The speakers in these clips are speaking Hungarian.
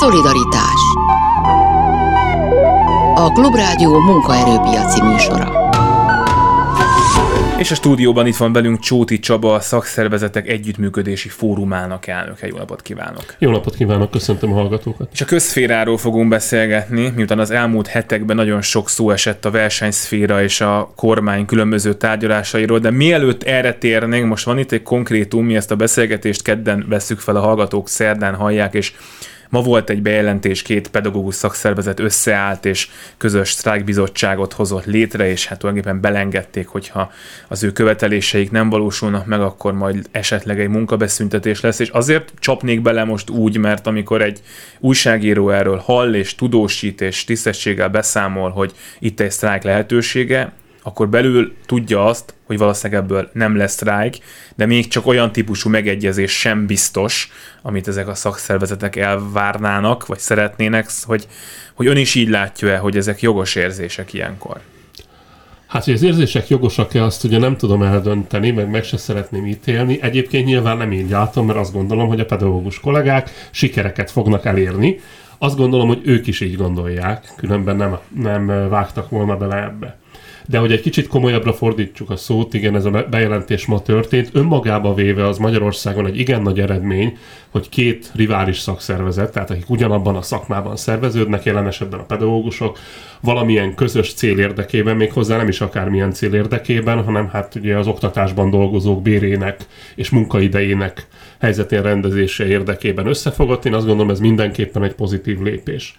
Szolidaritás. A Klubrádió munkaerőpiaci műsora és a stúdióban itt van velünk Csóti Csaba, a Szakszervezetek Együttműködési Fórumának elnöke. Jó napot kívánok! Jó napot kívánok, köszöntöm a hallgatókat! És a közszféráról fogunk beszélgetni, miután az elmúlt hetekben nagyon sok szó esett a versenyszféra és a kormány különböző tárgyalásairól, de mielőtt erre térnénk, most van itt egy konkrétum, mi ezt a beszélgetést kedden veszük fel, a hallgatók szerdán hallják, és Ma volt egy bejelentés, két pedagógus szakszervezet összeállt, és közös sztrájkbizottságot hozott létre, és hát tulajdonképpen belengedték, hogyha az ő követeléseik nem valósulnak meg, akkor majd esetleg egy munkabeszüntetés lesz, és azért csapnék bele most úgy, mert amikor egy újságíró erről hall, és tudósít, és tisztességgel beszámol, hogy itt egy sztrájk lehetősége, akkor belül tudja azt, hogy valószínűleg ebből nem lesz sztrájk, de még csak olyan típusú megegyezés sem biztos, amit ezek a szakszervezetek elvárnának, vagy szeretnének, hogy, hogy ön is így látja-e, hogy ezek jogos érzések ilyenkor? Hát, hogy az érzések jogosak-e, azt ugye nem tudom eldönteni, meg meg se szeretném ítélni. Egyébként nyilván nem így látom, mert azt gondolom, hogy a pedagógus kollégák sikereket fognak elérni. Azt gondolom, hogy ők is így gondolják, különben nem, nem vágtak volna bele ebbe. De hogy egy kicsit komolyabbra fordítsuk a szót, igen, ez a bejelentés ma történt. Önmagába véve az Magyarországon egy igen nagy eredmény, hogy két rivális szakszervezet, tehát akik ugyanabban a szakmában szerveződnek, jelen esetben a pedagógusok, valamilyen közös cél érdekében, még hozzá nem is akármilyen cél érdekében, hanem hát ugye az oktatásban dolgozók bérének és munkaidejének helyzetén rendezése érdekében összefogott. Én azt gondolom, ez mindenképpen egy pozitív lépés.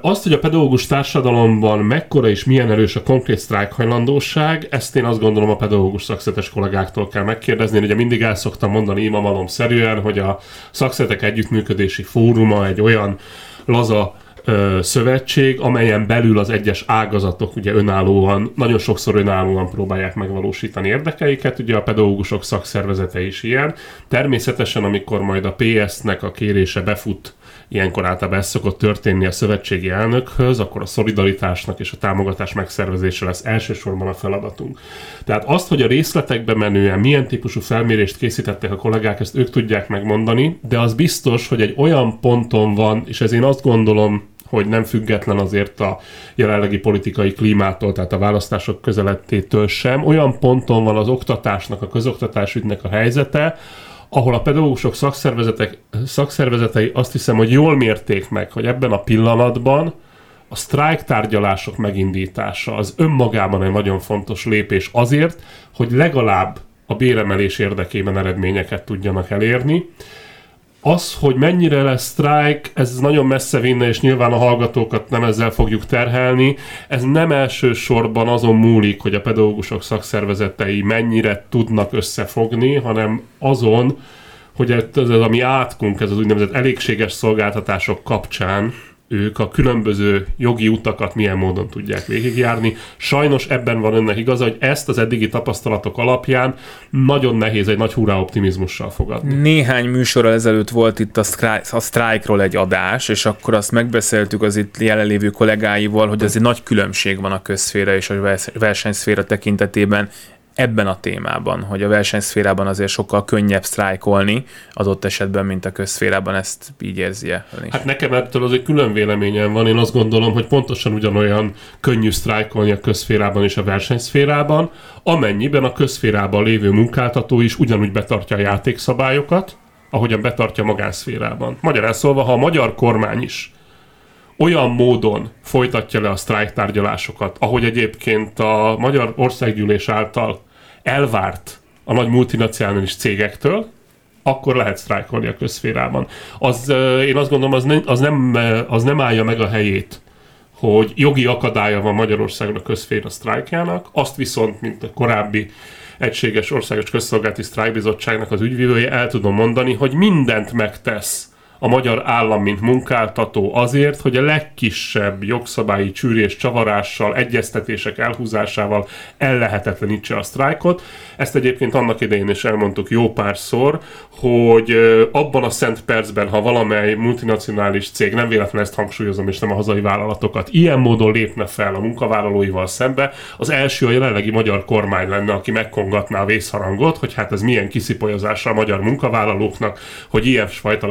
Azt, hogy a pedagógus társadalomban mekkora és milyen erős a konkrét sztrájkhajlandóság, ezt én azt gondolom a pedagógus szakszetes kollégáktól kell megkérdezni. Én ugye mindig el szoktam mondani imamalom hogy a szakszetek együttműködési fóruma egy olyan laza szövetség, amelyen belül az egyes ágazatok ugye önállóan, nagyon sokszor önállóan próbálják megvalósítani érdekeiket, ugye a pedagógusok szakszervezete is ilyen. Természetesen, amikor majd a PS-nek a kérése befut ilyenkor általában ez szokott történni a szövetségi elnökhöz, akkor a szolidaritásnak és a támogatás megszervezése lesz elsősorban a feladatunk. Tehát azt, hogy a részletekbe menően milyen típusú felmérést készítettek a kollégák, ezt ők tudják megmondani, de az biztos, hogy egy olyan ponton van, és ez én azt gondolom, hogy nem független azért a jelenlegi politikai klímától, tehát a választások közelettétől sem. Olyan ponton van az oktatásnak, a közoktatásügynek a helyzete, ahol a pedagógusok szakszervezetek, szakszervezetei azt hiszem, hogy jól mérték meg, hogy ebben a pillanatban a sztrájk tárgyalások megindítása az önmagában egy nagyon fontos lépés azért, hogy legalább a béremelés érdekében eredményeket tudjanak elérni. Az, hogy mennyire lesz sztrájk, ez nagyon messze vinne, és nyilván a hallgatókat nem ezzel fogjuk terhelni. Ez nem elsősorban azon múlik, hogy a pedagógusok szakszervezetei mennyire tudnak összefogni, hanem azon, hogy ez, ez ami átkunk, ez az úgynevezett elégséges szolgáltatások kapcsán ők a különböző jogi utakat milyen módon tudják végigjárni. Sajnos ebben van önnek igaza, hogy ezt az eddigi tapasztalatok alapján nagyon nehéz egy nagy hurrá optimizmussal fogadni. Néhány műsorral ezelőtt volt itt a, sztrájk, a sztrájkról egy adás, és akkor azt megbeszéltük az itt jelenlévő kollégáival, hogy azért nagy különbség van a közszféra és a versenyszféra tekintetében ebben a témában, hogy a versenyszférában azért sokkal könnyebb sztrájkolni adott esetben, mint a közszférában, ezt így érzi -e? Hát nekem ettől az egy külön véleményem van. Én azt gondolom, hogy pontosan ugyanolyan könnyű sztrájkolni a közszférában és a versenyszférában, amennyiben a közszférában lévő munkáltató is ugyanúgy betartja a játékszabályokat, ahogyan betartja magánszférában. Magyarán szólva, ha a magyar kormány is olyan módon folytatja le a sztrájk tárgyalásokat, ahogy egyébként a Magyar Országgyűlés által elvárt a nagy multinacionális cégektől, akkor lehet sztrájkolni a közférában. Az, én azt gondolom, az, ne, az, nem, az nem állja meg a helyét, hogy jogi akadálya van Magyarországon a közféra sztrájkjának, azt viszont, mint a korábbi egységes országos közszolgálati sztrájkbizottságnak az ügyvívője, el tudom mondani, hogy mindent megtesz a magyar állam, mint munkáltató azért, hogy a legkisebb jogszabályi csűrés csavarással, egyeztetések elhúzásával ellehetetlenítse a sztrájkot. Ezt egyébként annak idején is elmondtuk jó párszor, hogy abban a szent percben, ha valamely multinacionális cég, nem véletlenül ezt hangsúlyozom, és nem a hazai vállalatokat, ilyen módon lépne fel a munkavállalóival szembe, az első a jelenlegi magyar kormány lenne, aki megkongatná a vészharangot, hogy hát ez milyen kiszipolyozása a magyar munkavállalóknak, hogy ilyesfajta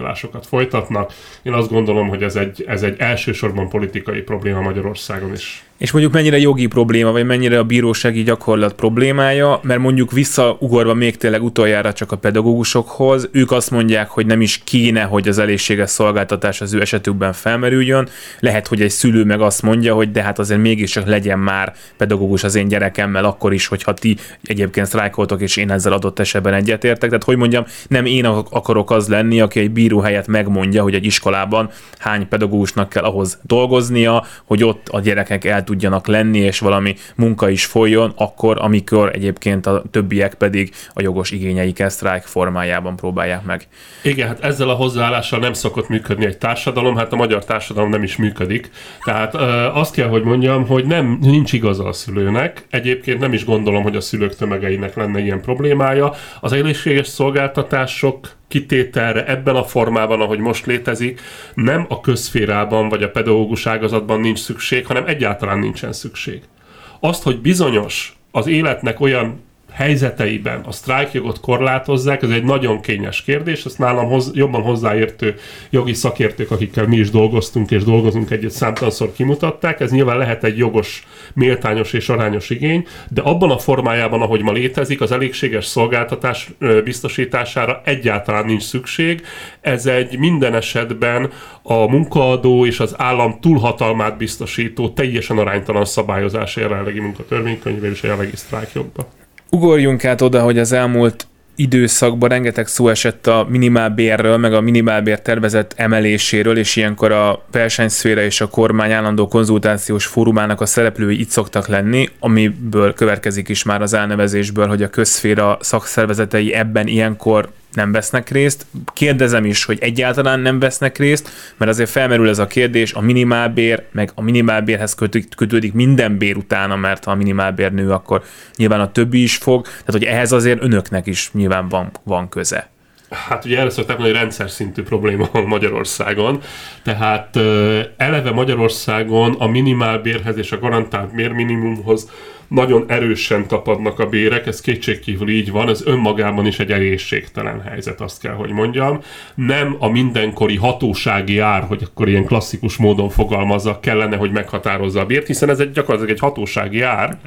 látszattárgyalásokat folytatnak. Én azt gondolom, hogy ez egy, ez egy elsősorban politikai probléma Magyarországon is. És mondjuk mennyire jogi probléma, vagy mennyire a bírósági gyakorlat problémája, mert mondjuk visszaugorva még tényleg utoljára csak a pedagógusokhoz, ők azt mondják, hogy nem is kéne, hogy az elégséges szolgáltatás az ő esetükben felmerüljön. Lehet, hogy egy szülő meg azt mondja, hogy de hát azért mégiscsak legyen már pedagógus az én gyerekemmel, akkor is, hogyha ti egyébként sztrájkoltok, és én ezzel adott esetben egyetértek. Tehát, hogy mondjam, nem én akarok az lenni, aki egy bíró helyett megmondja, hogy egy iskolában hány pedagógusnak kell ahhoz dolgoznia, hogy ott a gyerekek el tudjanak lenni, és valami munka is folyjon, akkor, amikor egyébként a többiek pedig a jogos igényeiket sztrájk formájában próbálják meg. Igen, hát ezzel a hozzáállással nem szokott működni egy társadalom, hát a magyar társadalom nem is működik. Tehát azt kell, hogy mondjam, hogy nem nincs igaza a szülőnek. Egyébként nem is gondolom, hogy a szülők tömegeinek lenne ilyen problémája. Az egészséges szolgáltatások kitételre ebben a formában, ahogy most létezik, nem a közférában vagy a pedagógus ágazatban nincs szükség, hanem egyáltalán nincsen szükség. Azt, hogy bizonyos az életnek olyan helyzeteiben a sztrájkjogot korlátozzák, ez egy nagyon kényes kérdés, ezt nálam hoz, jobban hozzáértő jogi szakértők, akikkel mi is dolgoztunk és dolgozunk egyet számtalanszor kimutatták, ez nyilván lehet egy jogos, méltányos és arányos igény, de abban a formájában, ahogy ma létezik, az elégséges szolgáltatás biztosítására egyáltalán nincs szükség. Ez egy minden esetben a munkaadó és az állam túlhatalmát biztosító teljesen aránytalan szabályozás a jelenlegi munkatörvénykönyvében és a jelenlegi sztrájkjogban. Ugorjunk át oda, hogy az elmúlt időszakban rengeteg szó esett a minimálbérről, meg a minimálbér tervezett emeléséről, és ilyenkor a versenyszféra és a kormány állandó konzultációs fórumának a szereplői itt szoktak lenni, amiből következik is már az elnevezésből, hogy a közszféra szakszervezetei ebben ilyenkor nem vesznek részt. Kérdezem is, hogy egyáltalán nem vesznek részt, mert azért felmerül ez a kérdés, a minimálbér, meg a minimálbérhez kötődik, minden bér utána, mert ha a minimálbér nő, akkor nyilván a többi is fog. Tehát, hogy ehhez azért önöknek is nyilván van, van köze. Hát ugye erre szokták mondani, hogy rendszer szintű probléma van Magyarországon. Tehát eleve Magyarországon a minimálbérhez és a garantált bérminimumhoz nagyon erősen tapadnak a bérek, ez kétségkívül így van, ez önmagában is egy egészségtelen helyzet, azt kell, hogy mondjam. Nem a mindenkori hatósági ár, hogy akkor ilyen klasszikus módon fogalmazza, kellene, hogy meghatározza a bért, hiszen ez egy gyakorlatilag egy hatósági ár,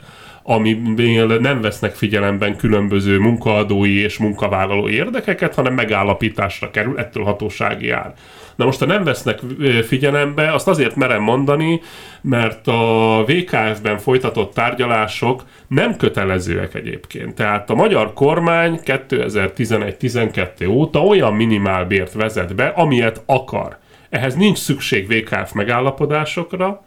aminél nem vesznek figyelemben különböző munkaadói és munkavállalói érdekeket, hanem megállapításra kerül, ettől hatósági ár. Na most, ha nem vesznek figyelembe, azt azért merem mondani, mert a VKF-ben folytatott tárgyalások nem kötelezőek egyébként. Tehát a magyar kormány 2011-12 óta olyan minimálbért vezet be, amilyet akar. Ehhez nincs szükség VKF megállapodásokra,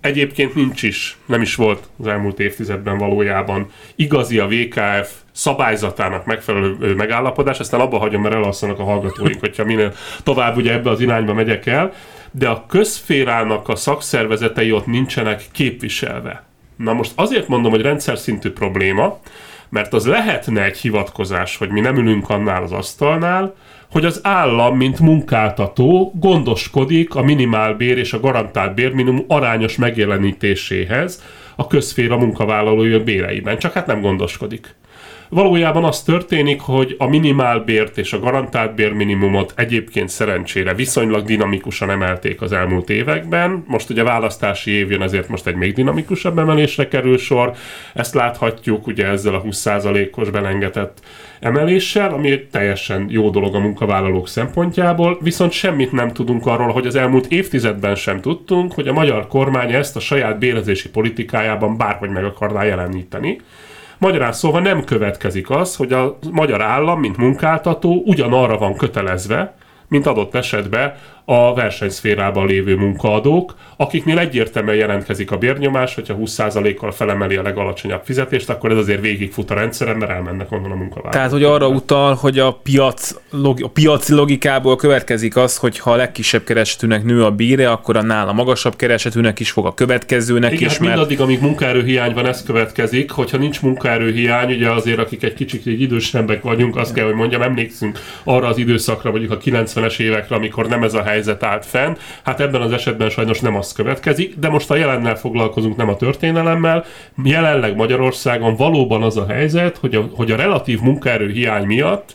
Egyébként nincs is, nem is volt az elmúlt évtizedben valójában igazi a VKF szabályzatának megfelelő megállapodás, aztán abba hagyom, mert elalszanak a hallgatóink, hogyha minél tovább ugye ebbe az irányba megyek el, de a közférának a szakszervezetei ott nincsenek képviselve. Na most azért mondom, hogy rendszer szintű probléma, mert az lehetne egy hivatkozás, hogy mi nem ülünk annál az asztalnál, hogy az állam, mint munkáltató gondoskodik a minimálbér és a garantált bérminimum arányos megjelenítéséhez a közféra munkavállalói béreiben, csak hát nem gondoskodik. Valójában az történik, hogy a minimálbért és a garantált bérminimumot egyébként szerencsére viszonylag dinamikusan emelték az elmúlt években. Most ugye választási év jön, ezért most egy még dinamikusabb emelésre kerül sor. Ezt láthatjuk ugye ezzel a 20%-os belengetett emeléssel, ami egy teljesen jó dolog a munkavállalók szempontjából, viszont semmit nem tudunk arról, hogy az elmúlt évtizedben sem tudtunk, hogy a magyar kormány ezt a saját bérezési politikájában bárhogy meg akarná jeleníteni. Magyarán szóval nem következik az, hogy a magyar állam, mint munkáltató ugyanarra van kötelezve, mint adott esetben a versenyszférában lévő munkaadók, akiknél egyértelműen jelentkezik a bérnyomás, hogyha 20%-kal felemeli a legalacsonyabb fizetést, akkor ez azért végigfut a rendszeren, mert elmennek onnan a munkavállalók. Tehát, hogy arra utal, hogy a, piac, a piaci logikából következik az, hogy ha a legkisebb keresetűnek nő a bíre, akkor a magasabb keresetűnek is fog a következőnek Igen, is. Hát mert... mindaddig, amíg munkaerőhiány van, ez következik. Hogyha nincs munkaerőhiány, ugye azért, akik egy kicsit egy idősebbek vagyunk, azt kell, hogy mondjam, emlékszünk arra az időszakra, mondjuk a 90-es évekre, amikor nem ez a helyzet állt fenn. Hát ebben az esetben sajnos nem az következik, de most a jelennel foglalkozunk, nem a történelemmel. Jelenleg Magyarországon valóban az a helyzet, hogy a, hogy a relatív munkaerő hiány miatt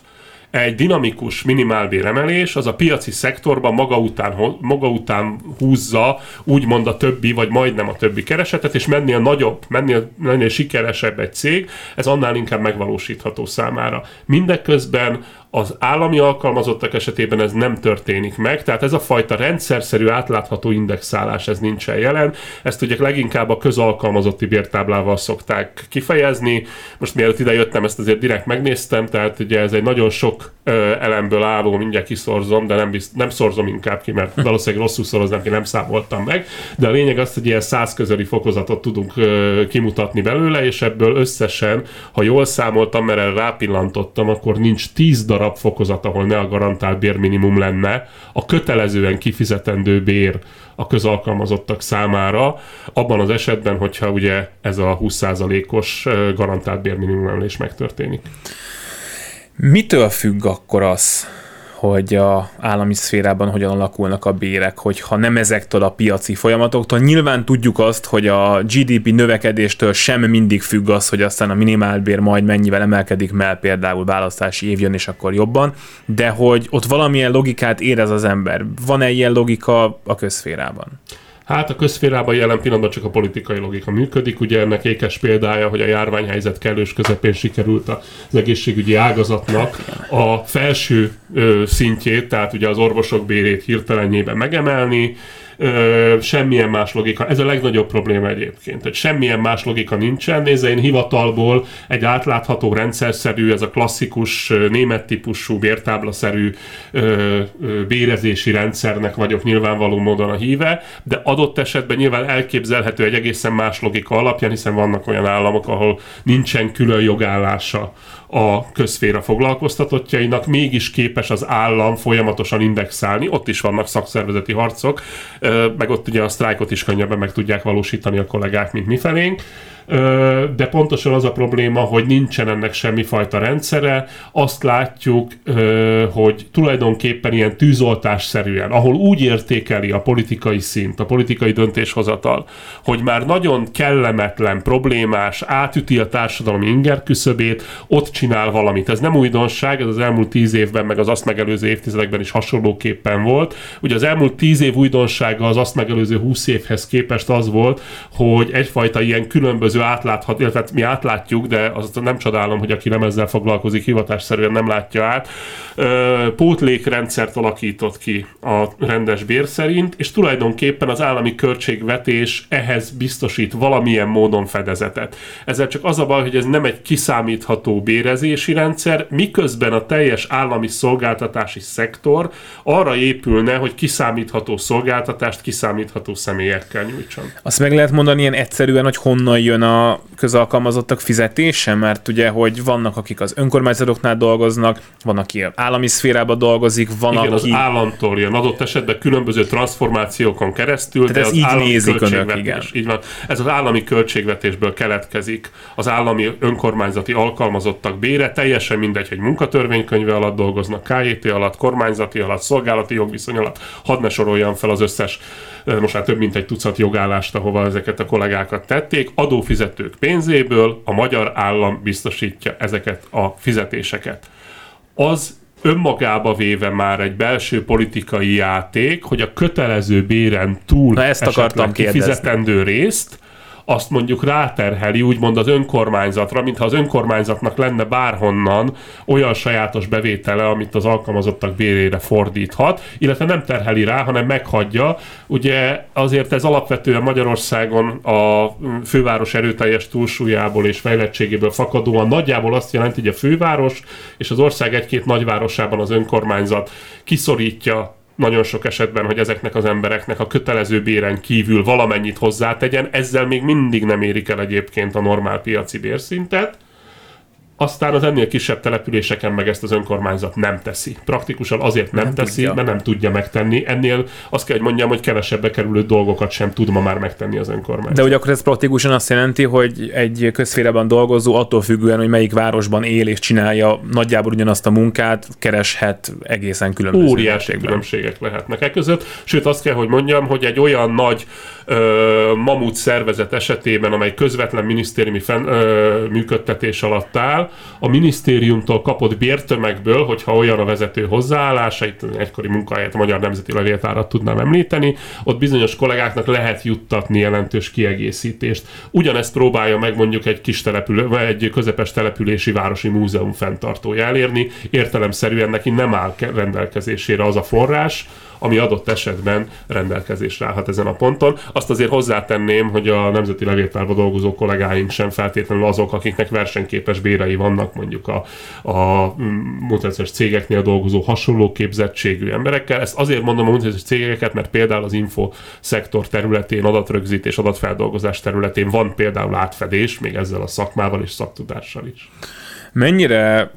egy dinamikus minimálbéremelés az a piaci szektorban maga után, maga után húzza úgymond a többi, vagy majdnem a többi keresetet, és mennél nagyobb, mennél, mennél sikeresebb egy cég, ez annál inkább megvalósítható számára. Mindeközben az állami alkalmazottak esetében ez nem történik meg, tehát ez a fajta rendszerszerű átlátható indexálás ez nincsen jelen. Ezt ugye leginkább a közalkalmazotti bértáblával szokták kifejezni. Most mielőtt ide jöttem, ezt azért direkt megnéztem, tehát ugye ez egy nagyon sok ö, elemből álló, mindjárt kiszorzom, de nem, bizt, nem szorzom inkább ki, mert valószínűleg rosszul szoroznám ki, nem számoltam meg. De a lényeg az, hogy ilyen száz közeli fokozatot tudunk ö, kimutatni belőle, és ebből összesen, ha jól számoltam, mert erre rápillantottam, akkor nincs 10 darab darab fokozat, ahol ne a garantált bérminimum lenne, a kötelezően kifizetendő bér a közalkalmazottak számára, abban az esetben, hogyha ugye ez a 20%-os garantált bérminimum emelés megtörténik. Mitől függ akkor az, hogy a állami szférában hogyan alakulnak a bérek, hogyha nem ezektől a piaci folyamatoktól. Nyilván tudjuk azt, hogy a GDP növekedéstől sem mindig függ az, hogy aztán a minimálbér majd mennyivel emelkedik, mert például választási év jön, és akkor jobban, de hogy ott valamilyen logikát érez az ember. Van-e ilyen logika a közszférában? Hát a közférában jelen pillanatban csak a politikai logika működik. Ugye ennek ékes példája, hogy a járványhelyzet kellős közepén sikerült az egészségügyi ágazatnak a felső szintjét, tehát ugye az orvosok bérét hirtelenjében megemelni, ö, semmilyen más logika. Ez a legnagyobb probléma egyébként, hogy semmilyen más logika nincsen. Nézze, én hivatalból egy átlátható, rendszerszerű, ez a klasszikus német típusú, bértáblaszerű ö, ö, bérezési rendszernek vagyok nyilvánvaló módon a híve, de adott esetben nyilván elképzelhető egy egészen más logika alapján, hiszen vannak olyan államok, ahol nincsen külön jogállása a közféra foglalkoztatottjainak, mégis képes az állam folyamatosan indexálni, ott is vannak szakszervezeti harcok, meg ott ugye a sztrájkot is könnyebben meg tudják valósítani a kollégák, mint mi felénk de pontosan az a probléma, hogy nincsen ennek semmifajta rendszere. Azt látjuk, hogy tulajdonképpen ilyen tűzoltásszerűen, ahol úgy értékeli a politikai szint, a politikai döntéshozatal, hogy már nagyon kellemetlen, problémás, átüti a társadalom inger küszöbét, ott csinál valamit. Ez nem újdonság, ez az elmúlt tíz évben, meg az azt megelőző évtizedekben is hasonlóképpen volt. Ugye az elmúlt tíz év újdonsága az azt megelőző húsz évhez képest az volt, hogy egyfajta ilyen különböző különböző átláthat, illetve mi átlátjuk, de azt nem csodálom, hogy aki nem ezzel foglalkozik, hivatásszerűen nem látja át. Pótlékrendszert alakított ki a rendes bér szerint, és tulajdonképpen az állami költségvetés ehhez biztosít valamilyen módon fedezetet. Ezzel csak az a baj, hogy ez nem egy kiszámítható bérezési rendszer, miközben a teljes állami szolgáltatási szektor arra épülne, hogy kiszámítható szolgáltatást kiszámítható személyekkel nyújtson. Azt meg lehet mondani ilyen egyszerűen, hogy honnan jön a közalkalmazottak fizetése, mert ugye, hogy vannak, akik az önkormányzatoknál dolgoznak, van, aki állami szférában dolgozik, van, Igen, aki... az államtól jön. Adott esetben különböző transformációkon keresztül, Tehát ez az így nézik önök, igen. Így van. Ez az állami költségvetésből keletkezik. Az állami önkormányzati alkalmazottak bére, teljesen mindegy, hogy munkatörvénykönyve alatt dolgoznak, KJT alatt, kormányzati alatt, szolgálati jogviszony alatt, hadd ne soroljam fel az összes, most már több mint egy tucat jogállást, ahova ezeket a kollégákat tették, adófizetők pénzéből a magyar állam biztosítja ezeket a fizetéseket. Az önmagába véve már egy belső politikai játék, hogy a kötelező béren túl Na ezt akartam kifizetendő részt azt mondjuk ráterheli úgymond az önkormányzatra, mintha az önkormányzatnak lenne bárhonnan olyan sajátos bevétele, amit az alkalmazottak bérére fordíthat, illetve nem terheli rá, hanem meghagyja. Ugye azért ez alapvetően Magyarországon a főváros erőteljes túlsúlyából és fejlettségéből fakadóan nagyjából azt jelenti, hogy a főváros és az ország egy-két nagyvárosában az önkormányzat kiszorítja nagyon sok esetben, hogy ezeknek az embereknek a kötelező béren kívül valamennyit hozzátegyen, ezzel még mindig nem érik el egyébként a normál piaci bérszintet, aztán az ennél kisebb településeken meg ezt az önkormányzat nem teszi. Praktikusan azért nem, nem teszi, tudja. mert nem tudja megtenni. Ennél azt kell, hogy mondjam, hogy kevesebbe kerülő dolgokat sem tud ma már megtenni az önkormányzat. De hogy akkor ez praktikusan azt jelenti, hogy egy közférában dolgozó attól függően, hogy melyik városban él és csinálja nagyjából ugyanazt a munkát, kereshet egészen különböző Óriási különbségek lehetnek e között. Sőt, azt kell, hogy mondjam, hogy egy olyan nagy mamut szervezet esetében, amely közvetlen minisztériumi fenn, ö, működtetés alatt áll, a minisztériumtól kapott bértömegből, hogyha olyan a vezető hozzáállása, itt egykori munkahelyet a Magyar Nemzeti Levéltárat tudnám említeni, ott bizonyos kollégáknak lehet juttatni jelentős kiegészítést. Ugyanezt próbálja meg mondjuk egy kis települő, vagy egy közepes települési városi múzeum fenntartója elérni, értelemszerűen neki nem áll rendelkezésére az a forrás, ami adott esetben rendelkezésre állhat ezen a ponton. Azt azért hozzátenném, hogy a Nemzeti Levéltárban dolgozó kollégáink sem feltétlenül azok, akiknek versenyképes bérei vannak mondjuk a, a mutációs cégeknél dolgozó hasonló képzettségű emberekkel. Ezt azért mondom a mutációs cégeket, mert például az info szektor területén, adatrögzítés, adatfeldolgozás területén van például átfedés, még ezzel a szakmával és szaktudással is. Mennyire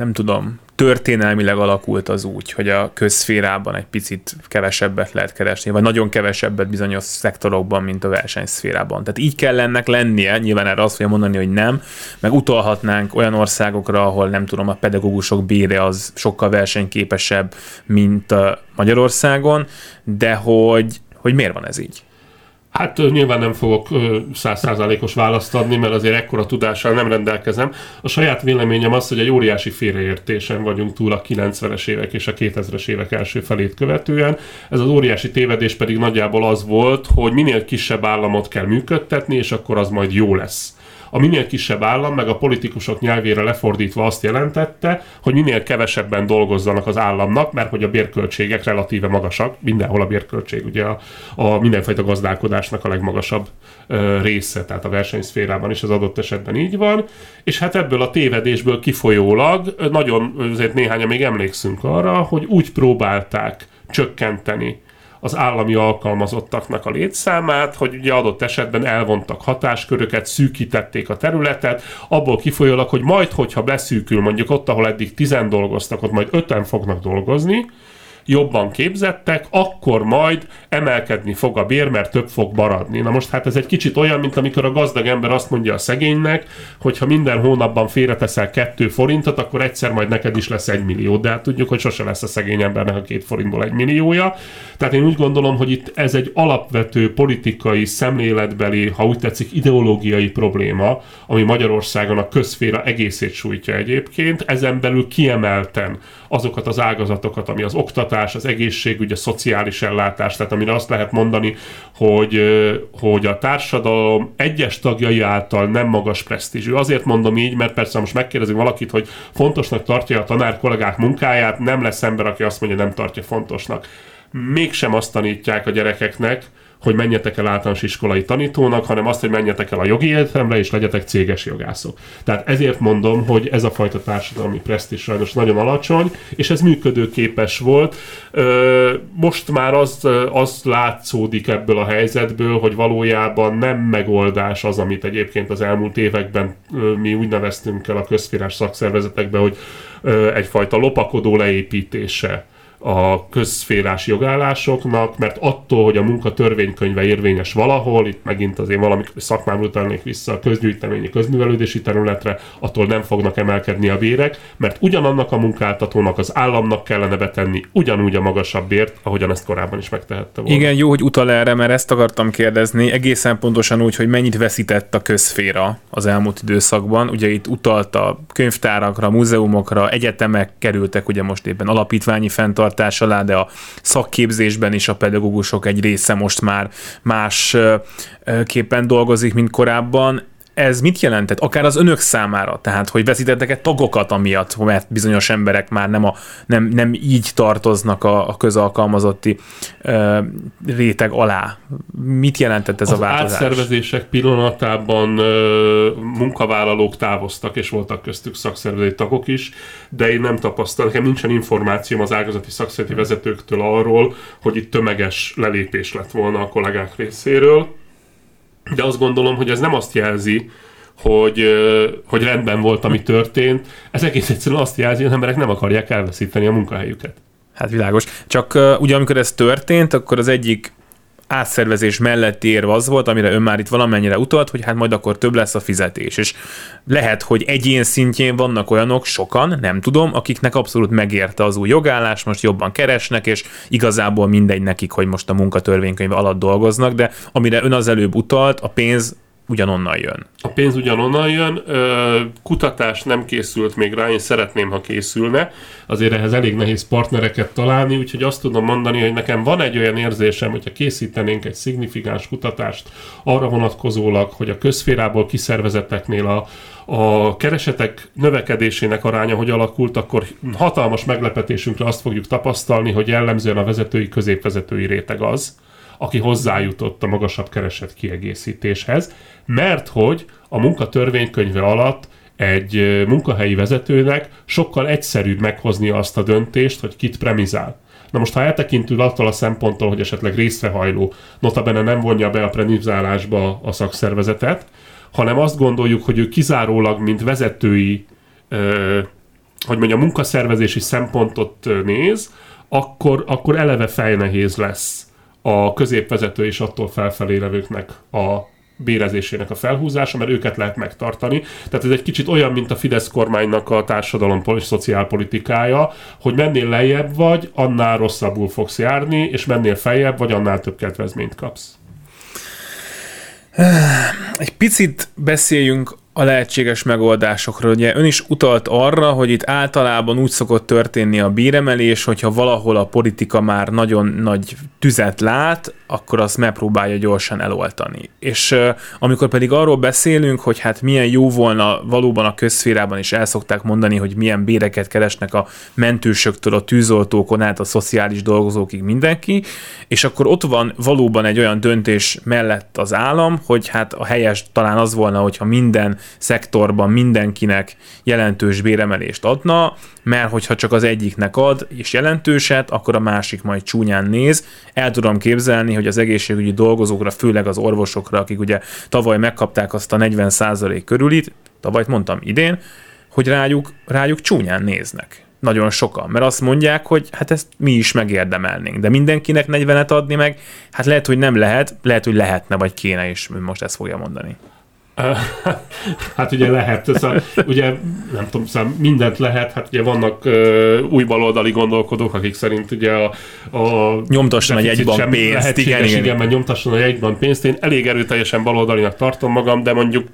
nem tudom, történelmileg alakult az úgy, hogy a közszférában egy picit kevesebbet lehet keresni, vagy nagyon kevesebbet bizonyos szektorokban, mint a versenyszférában. Tehát így kell ennek lennie, nyilván erre azt fogja mondani, hogy nem, meg utalhatnánk olyan országokra, ahol nem tudom, a pedagógusok bére az sokkal versenyképesebb, mint Magyarországon, de hogy, hogy miért van ez így? Hát nyilván nem fogok százszázalékos választ adni, mert azért ekkora tudással nem rendelkezem. A saját véleményem az, hogy egy óriási félreértésen vagyunk túl a 90-es évek és a 2000-es évek első felét követően. Ez az óriási tévedés pedig nagyjából az volt, hogy minél kisebb államot kell működtetni, és akkor az majd jó lesz. A minél kisebb állam, meg a politikusok nyelvére lefordítva azt jelentette, hogy minél kevesebben dolgozzanak az államnak, mert hogy a bérköltségek relatíve magasak, mindenhol a bérköltség ugye a, a mindenfajta gazdálkodásnak a legmagasabb ö, része, tehát a versenyszférában is az adott esetben így van, és hát ebből a tévedésből kifolyólag nagyon, azért néhányan még emlékszünk arra, hogy úgy próbálták csökkenteni az állami alkalmazottaknak a létszámát, hogy ugye adott esetben elvontak hatásköröket, szűkítették a területet, abból kifolyólag, hogy majd, hogyha beszűkül mondjuk ott, ahol eddig tizen dolgoztak, ott majd öten fognak dolgozni, jobban képzettek, akkor majd emelkedni fog a bér, mert több fog maradni. Na most hát ez egy kicsit olyan, mint amikor a gazdag ember azt mondja a szegénynek, hogy ha minden hónapban félreteszel kettő forintot, akkor egyszer majd neked is lesz egy millió. De hát tudjuk, hogy sose lesz a szegény embernek a két forintból egy milliója. Tehát én úgy gondolom, hogy itt ez egy alapvető politikai, szemléletbeli, ha úgy tetszik, ideológiai probléma, ami Magyarországon a közféra egészét sújtja egyébként. Ezen belül kiemelten azokat az ágazatokat, ami az oktatás, az egészségügy, a szociális ellátás, tehát amire azt lehet mondani, hogy, hogy a társadalom egyes tagjai által nem magas presztízsű. Azért mondom így, mert persze most megkérdezünk valakit, hogy fontosnak tartja a tanár kollégák munkáját, nem lesz ember, aki azt mondja, nem tartja fontosnak. Mégsem azt tanítják a gyerekeknek, hogy menjetek el általános iskolai tanítónak, hanem azt, hogy menjetek el a jogi egyetemre, és legyetek céges jogászok. Tehát ezért mondom, hogy ez a fajta társadalmi presztis sajnos nagyon alacsony, és ez működőképes volt. Most már az, az látszódik ebből a helyzetből, hogy valójában nem megoldás az, amit egyébként az elmúlt években mi úgy neveztünk el a közférás szakszervezetekben, hogy egyfajta lopakodó leépítése a közszférás jogállásoknak, mert attól, hogy a munka törvénykönyve érvényes valahol, itt megint az én valami szakmám utalnék vissza a közgyűjteményi közművelődési területre, attól nem fognak emelkedni a bérek, mert ugyanannak a munkáltatónak az államnak kellene betenni ugyanúgy a magasabb bért, ahogyan ezt korábban is megtehette volna. Igen, jó, hogy utal erre, mert ezt akartam kérdezni, egészen pontosan úgy, hogy mennyit veszített a közféra az elmúlt időszakban. Ugye itt utalt a könyvtárakra, múzeumokra, egyetemek kerültek ugye most éppen alapítványi fenntart fenntartás alá, de a szakképzésben is a pedagógusok egy része most már más képen dolgozik, mint korábban. Ez mit jelentett? Akár az önök számára, tehát hogy veszítettek-e tagokat amiatt, mert bizonyos emberek már nem, a, nem, nem így tartoznak a, a közalkalmazotti ö, réteg alá. Mit jelentett ez az a változás? átszervezések pillanatában ö, munkavállalók távoztak, és voltak köztük szakszervezeti tagok is, de én nem tapasztaltam, nekem nincsen információm az ágazati szakszervezeti vezetőktől arról, hogy itt tömeges lelépés lett volna a kollégák részéről de azt gondolom, hogy ez nem azt jelzi, hogy, hogy rendben volt, ami történt. Ez egész egyszerűen azt jelzi, hogy az emberek nem akarják elveszíteni a munkahelyüket. Hát világos. Csak uh, ugye amikor ez történt, akkor az egyik átszervezés melletti érv az volt, amire ön már itt valamennyire utalt, hogy hát majd akkor több lesz a fizetés. És lehet, hogy egyén szintjén vannak olyanok, sokan, nem tudom, akiknek abszolút megérte az új jogállás, most jobban keresnek, és igazából mindegy nekik, hogy most a munkatörvénykönyv alatt dolgoznak, de amire ön az előbb utalt, a pénz ugyanonnan jön. A pénz ugyanonnan jön, kutatás nem készült még rá, én szeretném, ha készülne, azért ehhez elég nehéz partnereket találni, úgyhogy azt tudom mondani, hogy nekem van egy olyan érzésem, hogyha készítenénk egy szignifikáns kutatást arra vonatkozólag, hogy a közférából kiszervezeteknél a, a keresetek növekedésének aránya hogy alakult, akkor hatalmas meglepetésünkre azt fogjuk tapasztalni, hogy jellemzően a vezetői középvezetői réteg az, aki hozzájutott a magasabb kereset kiegészítéshez, mert hogy a munkatörvénykönyve alatt egy munkahelyi vezetőnek sokkal egyszerűbb meghozni azt a döntést, hogy kit premizál. Na most, ha eltekintünk attól a szemponttól, hogy esetleg részrehajló, notabene nem vonja be a premizálásba a szakszervezetet, hanem azt gondoljuk, hogy ő kizárólag, mint vezetői, hogy mondja, munkaszervezési szempontot néz, akkor, akkor eleve fejnehéz lesz a középvezető és attól felfelé levőknek a bérezésének a felhúzása, mert őket lehet megtartani. Tehát ez egy kicsit olyan, mint a Fidesz kormánynak a társadalom és szociálpolitikája, hogy mennél lejjebb vagy, annál rosszabbul fogsz járni, és mennél feljebb vagy, annál több kedvezményt kapsz. Egy picit beszéljünk a lehetséges megoldásokról. Ugye ön is utalt arra, hogy itt általában úgy szokott történni a bíremelés, hogyha valahol a politika már nagyon nagy tüzet lát, akkor azt megpróbálja gyorsan eloltani. És amikor pedig arról beszélünk, hogy hát milyen jó volna valóban a közszférában is el szokták mondani, hogy milyen béreket keresnek a mentősöktől, a tűzoltókon át, a szociális dolgozókig mindenki, és akkor ott van valóban egy olyan döntés mellett az állam, hogy hát a helyes talán az volna, hogyha minden szektorban mindenkinek jelentős béremelést adna, mert hogyha csak az egyiknek ad, és jelentőset, akkor a másik majd csúnyán néz. El tudom képzelni, hogy az egészségügyi dolgozókra, főleg az orvosokra, akik ugye tavaly megkapták azt a 40% körülit, tavaly mondtam idén, hogy rájuk, rájuk csúnyán néznek. Nagyon sokan, mert azt mondják, hogy hát ezt mi is megérdemelnénk, de mindenkinek 40-et adni meg, hát lehet, hogy nem lehet, lehet, hogy lehetne, vagy kéne is, most ezt fogja mondani. Hát ugye lehet, szóval, ugye nem tudom, szóval mindent lehet, hát ugye vannak uh, új baloldali gondolkodók, akik szerint ugye a, a nyomtasson a jegyban pénzt, igen, igen, igen, mert nyomtasson a jegyban pénzt. Én elég erőteljesen baloldalinak tartom magam, de mondjuk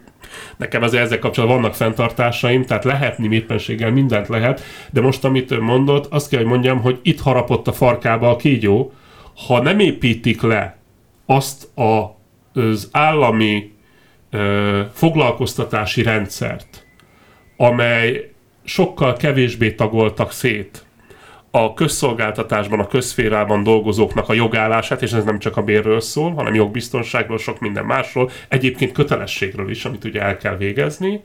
nekem azért ezzel kapcsolatban vannak fenntartásaim, tehát lehetni éppenséggel mindent lehet, de most, amit ön mondott, azt kell, hogy mondjam, hogy itt harapott a farkába a kígyó, ha nem építik le azt a, az állami foglalkoztatási rendszert, amely sokkal kevésbé tagoltak szét a közszolgáltatásban, a közférában dolgozóknak a jogállását, és ez nem csak a bérről szól, hanem jogbiztonságról, sok minden másról, egyébként kötelességről is, amit ugye el kell végezni,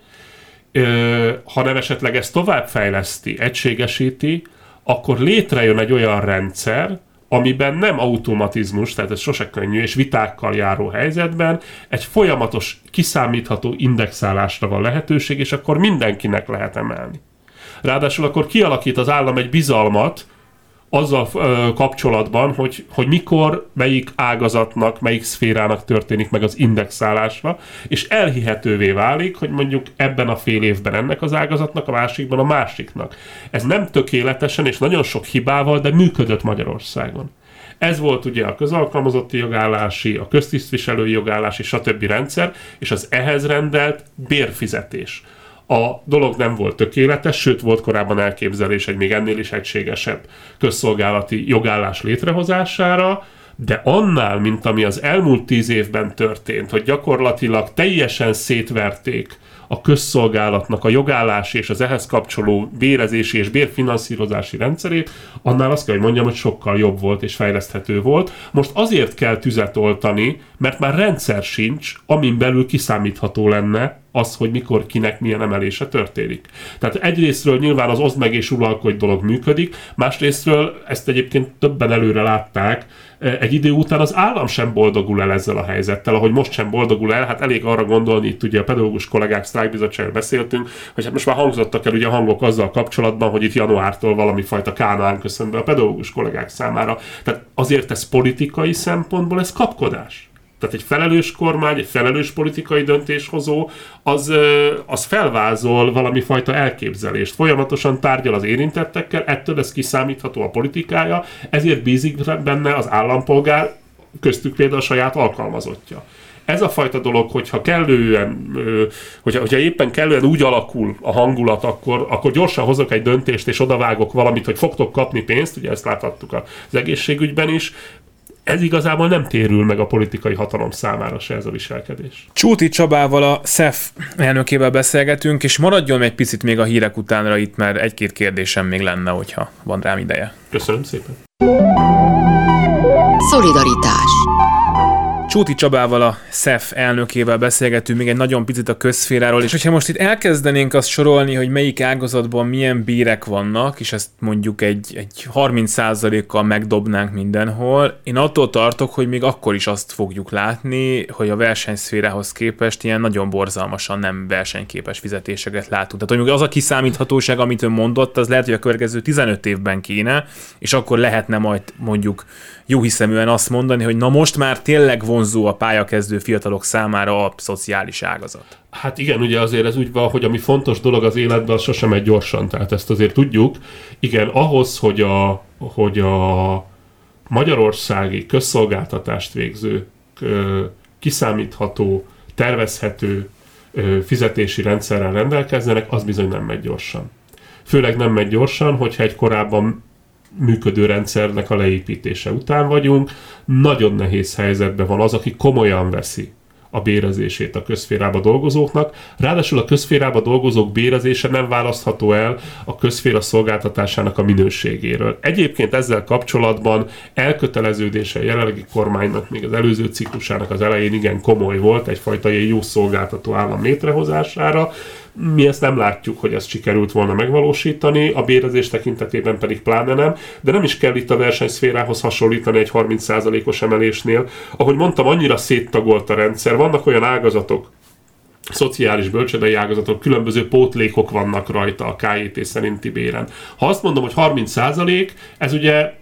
hanem esetleg ezt továbbfejleszti, egységesíti, akkor létrejön egy olyan rendszer, amiben nem automatizmus, tehát ez sose könnyű, és vitákkal járó helyzetben egy folyamatos, kiszámítható indexálásra van lehetőség, és akkor mindenkinek lehet emelni. Ráadásul akkor kialakít az állam egy bizalmat, azzal kapcsolatban, hogy, hogy mikor, melyik ágazatnak, melyik szférának történik meg az indexálásra, és elhihetővé válik, hogy mondjuk ebben a fél évben ennek az ágazatnak, a másikban a másiknak. Ez nem tökéletesen és nagyon sok hibával, de működött Magyarországon. Ez volt ugye a közalkalmazotti jogállási, a köztisztviselői jogállási, stb. rendszer, és az ehhez rendelt bérfizetés a dolog nem volt tökéletes, sőt volt korábban elképzelés egy még ennél is egységesebb közszolgálati jogállás létrehozására, de annál, mint ami az elmúlt tíz évben történt, hogy gyakorlatilag teljesen szétverték a közszolgálatnak a jogállás és az ehhez kapcsoló bérezési és bérfinanszírozási rendszerét, annál azt kell, hogy mondjam, hogy sokkal jobb volt és fejleszthető volt. Most azért kell tüzet oltani, mert már rendszer sincs, amin belül kiszámítható lenne az, hogy mikor kinek milyen emelése történik. Tehát egyrésztről nyilván az oszd meg és uralkodj dolog működik, másrésztről ezt egyébként többen előre látták, egy idő után az állam sem boldogul el ezzel a helyzettel, ahogy most sem boldogul el, hát elég arra gondolni, itt ugye a pedagógus kollégák sztrájkbizottságról beszéltünk, hogy hát most már hangzottak el ugye a hangok azzal kapcsolatban, hogy itt januártól valami fajta kánaán köszön be a pedagógus kollégák számára. Tehát azért ez politikai szempontból ez kapkodás. Tehát egy felelős kormány, egy felelős politikai döntéshozó, az, az felvázol valami fajta elképzelést. Folyamatosan tárgyal az érintettekkel, ettől ez kiszámítható a politikája, ezért bízik benne az állampolgár, köztük például a saját alkalmazottja ez a fajta dolog, hogyha kellően, hogyha, hogyha éppen kellően úgy alakul a hangulat, akkor, akkor gyorsan hozok egy döntést, és odavágok valamit, hogy fogtok kapni pénzt, ugye ezt láthattuk az egészségügyben is, ez igazából nem térül meg a politikai hatalom számára se ez a viselkedés. Csúti Csabával a SZEF elnökével beszélgetünk, és maradjon egy picit még a hírek utánra itt, mert egy-két kérdésem még lenne, hogyha van rám ideje. Köszönöm szépen. Szolidaritás Csúti Csabával, a SZEF elnökével beszélgetünk még egy nagyon picit a közféráról, és hogyha most itt elkezdenénk azt sorolni, hogy melyik ágazatban milyen bírek vannak, és ezt mondjuk egy, egy 30%-kal megdobnánk mindenhol, én attól tartok, hogy még akkor is azt fogjuk látni, hogy a versenyszférához képest ilyen nagyon borzalmasan nem versenyképes fizetéseket látunk. Tehát hogy az a kiszámíthatóság, amit ön mondott, az lehet, hogy a következő 15 évben kéne, és akkor lehetne majd mondjuk jó azt mondani, hogy na most már tényleg vonzó a pályakezdő fiatalok számára a szociális ágazat. Hát igen, ugye azért ez úgy van, hogy ami fontos dolog az életben, az sosem egy gyorsan, tehát ezt azért tudjuk. Igen, ahhoz, hogy a, hogy a magyarországi közszolgáltatást végző, kiszámítható, tervezhető fizetési rendszerrel rendelkezzenek, az bizony nem megy gyorsan. Főleg nem megy gyorsan, hogyha egy korábban működő rendszernek a leépítése után vagyunk. Nagyon nehéz helyzetben van az, aki komolyan veszi a bérezését a közférába dolgozóknak. Ráadásul a közférába dolgozók bérezése nem választható el a közféra szolgáltatásának a minőségéről. Egyébként ezzel kapcsolatban elköteleződése a jelenlegi kormánynak még az előző ciklusának az elején igen komoly volt, egyfajta ilyen jó szolgáltató állam létrehozására, mi ezt nem látjuk, hogy ezt sikerült volna megvalósítani, a bérezés tekintetében pedig pláne nem, de nem is kell itt a versenyszférához hasonlítani egy 30%-os emelésnél. Ahogy mondtam, annyira széttagolt a rendszer, vannak olyan ágazatok, szociális bölcsödei ágazatok, különböző pótlékok vannak rajta a KIT szerinti béren. Ha azt mondom, hogy 30% ez ugye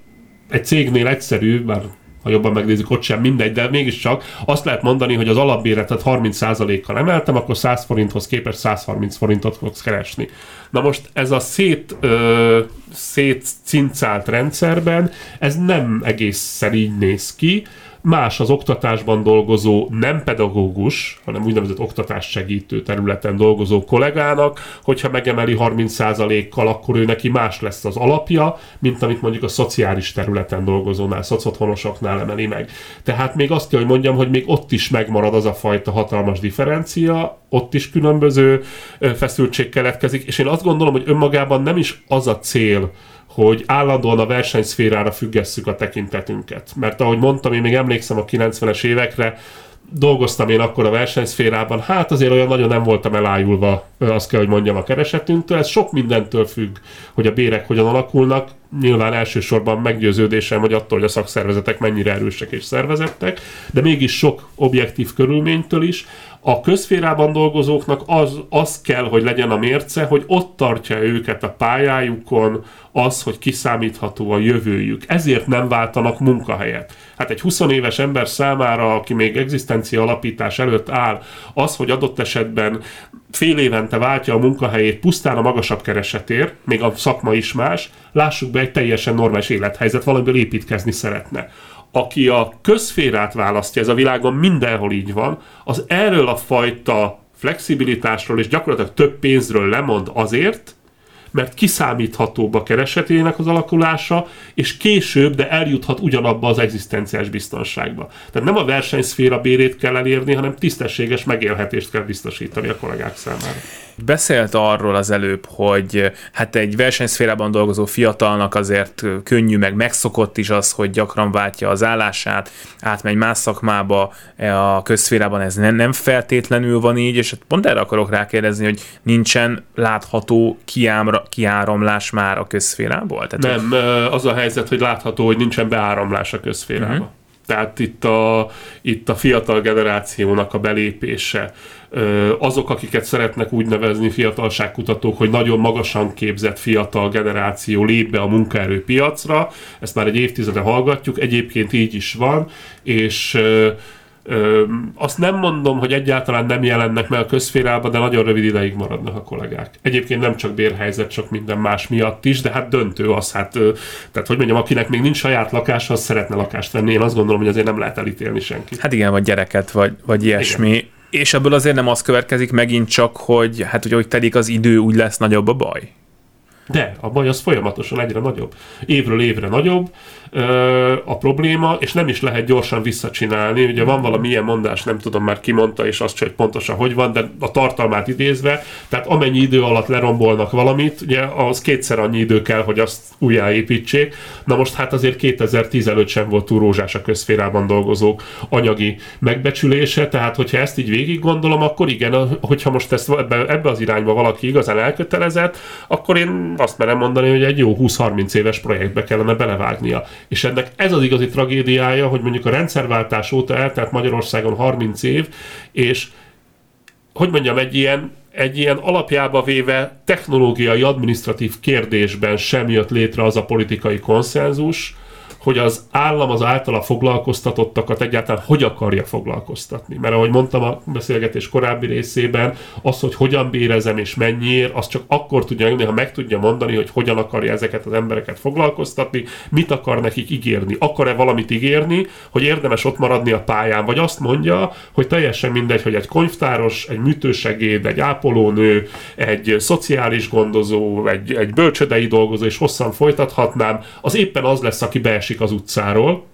egy cégnél egyszerű, bár ha jobban megnézzük, ott sem mindegy, de mégiscsak azt lehet mondani, hogy az alapbéretet 30%-kal emeltem, akkor 100 forinthoz képest 130 forintot fogsz keresni. Na most ez a szét, ö, szétcincált rendszerben, ez nem egészen így néz ki, más az oktatásban dolgozó nem pedagógus, hanem úgynevezett oktatás segítő területen dolgozó kollégának, hogyha megemeli 30%-kal, akkor ő neki más lesz az alapja, mint amit mondjuk a szociális területen dolgozónál, szocothonosoknál emeli meg. Tehát még azt kell, hogy mondjam, hogy még ott is megmarad az a fajta hatalmas differencia, ott is különböző feszültség keletkezik, és én azt gondolom, hogy önmagában nem is az a cél, hogy állandóan a versenyszférára függesszük a tekintetünket. Mert ahogy mondtam, én még emlékszem a 90-es évekre, dolgoztam én akkor a versenyszférában, hát azért olyan nagyon nem voltam elájulva, azt kell, hogy mondjam a keresetünktől. Ez sok mindentől függ, hogy a bérek hogyan alakulnak. Nyilván elsősorban meggyőződésem, hogy attól, hogy a szakszervezetek mennyire erősek és szervezettek, de mégis sok objektív körülménytől is. A közférában dolgozóknak az, az kell, hogy legyen a mérce, hogy ott tartja őket a pályájukon az, hogy kiszámítható a jövőjük. Ezért nem váltanak munkahelyet. Hát egy 20 éves ember számára, aki még egzisztencia alapítás előtt áll, az, hogy adott esetben fél évente váltja a munkahelyét pusztán a magasabb keresetér, még a szakma is más, lássuk be egy teljesen normális élethelyzet, valamiből építkezni szeretne. Aki a közférát választja, ez a világon mindenhol így van, az erről a fajta flexibilitásról és gyakorlatilag több pénzről lemond azért, mert kiszámíthatóbb a keresetének az alakulása, és később, de eljuthat ugyanabba az egzisztenciás biztonságba. Tehát nem a versenyszféra bérét kell elérni, hanem tisztességes megélhetést kell biztosítani a kollégák számára. Beszélt arról az előbb, hogy hát egy versenyszférában dolgozó fiatalnak azért könnyű, meg megszokott is az, hogy gyakran váltja az állását, átmegy más szakmába, a közszférában ez nem, nem feltétlenül van így, és hát pont erre akarok rákérdezni, hogy nincsen látható kiámra, kiáramlás már a közszférából? Tehát nem, az a helyzet, hogy látható, hogy nincsen beáramlás a közszférába. Uh-huh. Tehát itt a, itt a fiatal generációnak a belépése, azok, akiket szeretnek úgy nevezni fiatalságkutatók, hogy nagyon magasan képzett fiatal generáció lép be a munkaerőpiacra, ezt már egy évtizede hallgatjuk, egyébként így is van, és Ö, azt nem mondom, hogy egyáltalán nem jelennek meg a közférába, de nagyon rövid ideig maradnak a kollégák. Egyébként nem csak bérhelyzet, csak minden más miatt is, de hát döntő az, hát, ö, tehát hogy mondjam, akinek még nincs saját lakása, az szeretne lakást venni. Én azt gondolom, hogy azért nem lehet elítélni senki. Hát igen, vagy gyereket, vagy, vagy ilyesmi. Igen. És ebből azért nem az következik megint csak, hogy hát, hogy, hogy telik az idő, úgy lesz nagyobb a baj. De a baj az folyamatosan egyre nagyobb. Évről évre nagyobb a probléma, és nem is lehet gyorsan visszacsinálni. Ugye van valami ilyen mondás, nem tudom már ki mondta, és azt hogy pontosan hogy van, de a tartalmát idézve, tehát amennyi idő alatt lerombolnak valamit, ugye az kétszer annyi idő kell, hogy azt újjáépítsék. Na most hát azért 2015 sem volt túl rózsás a közférában dolgozók anyagi megbecsülése, tehát hogyha ezt így végig gondolom, akkor igen, hogyha most ezt ebbe, ebbe az irányba valaki igazán elkötelezett, akkor én azt merem mondani, hogy egy jó 20-30 éves projektbe kellene belevágnia. És ennek ez az igazi tragédiája, hogy mondjuk a rendszerváltás óta eltelt Magyarországon 30 év, és hogy mondjam, egy ilyen, egy ilyen alapjába véve technológiai, administratív kérdésben sem jött létre az a politikai konszenzus, hogy az állam az általa foglalkoztatottakat egyáltalán hogy akarja foglalkoztatni. Mert ahogy mondtam a beszélgetés korábbi részében, az, hogy hogyan bérezem és mennyiért, az csak akkor tudja jönni, ha meg tudja mondani, hogy hogyan akarja ezeket az embereket foglalkoztatni, mit akar nekik ígérni. Akar-e valamit ígérni, hogy érdemes ott maradni a pályán, vagy azt mondja, hogy teljesen mindegy, hogy egy könyvtáros, egy műtősegéd, egy ápolónő, egy szociális gondozó, egy, egy bölcsödei dolgozó, és hosszan folytathatnám, az éppen az lesz, aki beesik beesik az utcáról,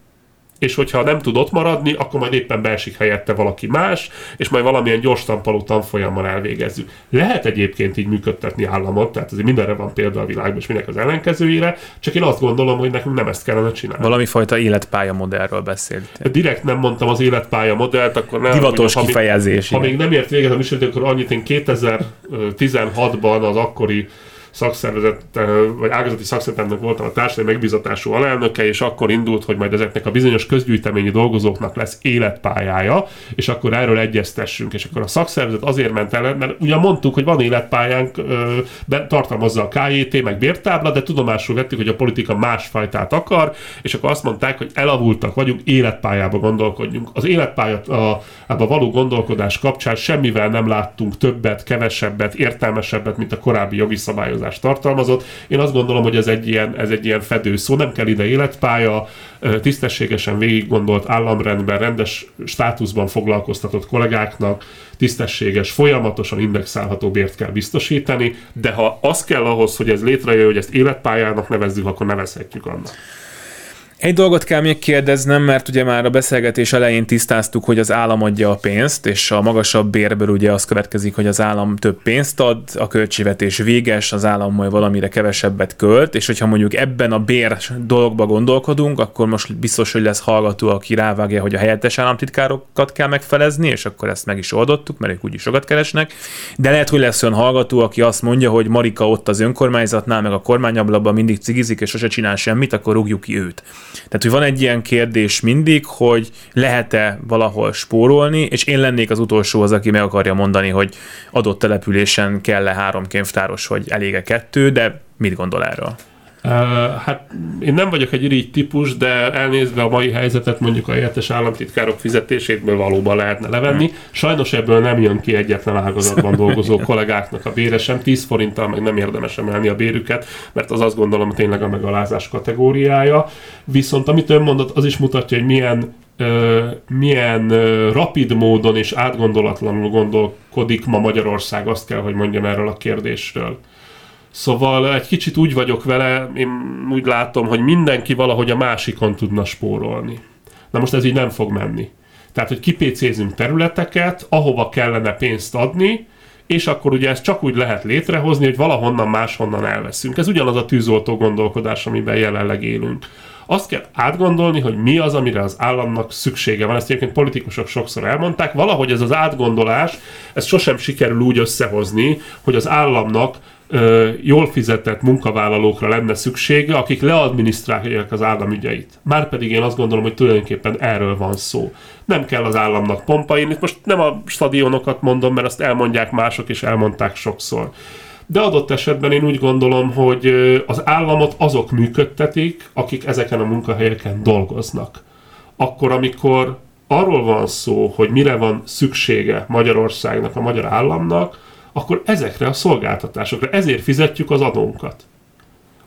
és hogyha nem tud ott maradni, akkor majd éppen beesik helyette valaki más, és majd valamilyen gyors tampaló tanfolyammal elvégezzük. Lehet egyébként így működtetni államot, tehát azért mindenre van példa a világban, és mindenek az ellenkezőjére, csak én azt gondolom, hogy nekünk nem ezt kellene csinálni. Valami fajta életpálya modellről beszélt. Direkt nem mondtam az életpálya modellt, akkor nem. Divatos mondjam, kifejezés. Ha még, ha még nem ért véget a műsor, akkor annyit én 2016-ban az akkori szakszervezet, vagy ágazati szakszervezetnek voltam a társadalmi megbízatású alelnöke, és akkor indult, hogy majd ezeknek a bizonyos közgyűjteményi dolgozóknak lesz életpályája, és akkor erről egyeztessünk. És akkor a szakszervezet azért ment el, mert ugye mondtuk, hogy van életpályánk, tartalmazza a KJT, meg bértábla, de tudomásul vettük, hogy a politika másfajtát akar, és akkor azt mondták, hogy elavultak vagyunk, életpályába gondolkodjunk. Az életpálya a, a való gondolkodás kapcsán semmivel nem láttunk többet, kevesebbet, értelmesebbet, mint a korábbi jogi szabályozás megfogalmazást tartalmazott. Én azt gondolom, hogy ez egy ilyen, ez egy ilyen fedő szó, nem kell ide életpálya, tisztességesen végig gondolt államrendben, rendes státuszban foglalkoztatott kollégáknak tisztességes, folyamatosan indexálható bért kell biztosítani, de ha az kell ahhoz, hogy ez létrejön, hogy ezt életpályának nevezzük, akkor nevezhetjük annak. Egy dolgot kell még kérdeznem, mert ugye már a beszélgetés elején tisztáztuk, hogy az állam adja a pénzt, és a magasabb bérből ugye az következik, hogy az állam több pénzt ad, a költségvetés véges, az állam majd valamire kevesebbet költ, és hogyha mondjuk ebben a bér dologba gondolkodunk, akkor most biztos, hogy lesz hallgató, aki rávágja, hogy a helyettes államtitkárokat kell megfelezni, és akkor ezt meg is oldottuk, mert ők úgyis sokat keresnek. De lehet, hogy lesz olyan hallgató, aki azt mondja, hogy Marika ott az önkormányzatnál, meg a kormányablakban mindig cigizik, és sose csinál semmit, akkor rúgjuk ki őt. Tehát, hogy van egy ilyen kérdés mindig, hogy lehet-e valahol spórolni, és én lennék az utolsó az, aki meg akarja mondani, hogy adott településen kell-e három könyvtáros, vagy elége kettő, de mit gondol erről? Hát én nem vagyok egy irigy típus, de elnézve a mai helyzetet mondjuk a helyettes államtitkárok fizetéséből valóban lehetne levenni. Sajnos ebből nem jön ki egyetlen ágazatban dolgozó kollégáknak a bére sem. 10 forinttal meg nem érdemes emelni a bérüket, mert az azt gondolom hogy tényleg a megalázás kategóriája. Viszont amit ön mondott, az is mutatja, hogy milyen milyen rapid módon és átgondolatlanul gondolkodik ma Magyarország, azt kell, hogy mondjam erről a kérdésről. Szóval egy kicsit úgy vagyok vele, én úgy látom, hogy mindenki valahogy a másikon tudna spórolni. Na most ez így nem fog menni. Tehát, hogy kipécézünk területeket, ahova kellene pénzt adni, és akkor ugye ezt csak úgy lehet létrehozni, hogy valahonnan máshonnan elveszünk. Ez ugyanaz a tűzoltó gondolkodás, amiben jelenleg élünk. Azt kell átgondolni, hogy mi az, amire az államnak szüksége van. Ezt egyébként politikusok sokszor elmondták. Valahogy ez az átgondolás, ez sosem sikerül úgy összehozni, hogy az államnak ö, jól fizetett munkavállalókra lenne szüksége, akik leadminisztrálják az államügyeit. Márpedig én azt gondolom, hogy tulajdonképpen erről van szó. Nem kell az államnak pompa. Én most nem a stadionokat mondom, mert azt elmondják mások, és elmondták sokszor. De adott esetben én úgy gondolom, hogy az államot azok működtetik, akik ezeken a munkahelyeken dolgoznak. Akkor, amikor arról van szó, hogy mire van szüksége Magyarországnak, a magyar államnak, akkor ezekre a szolgáltatásokra, ezért fizetjük az adónkat.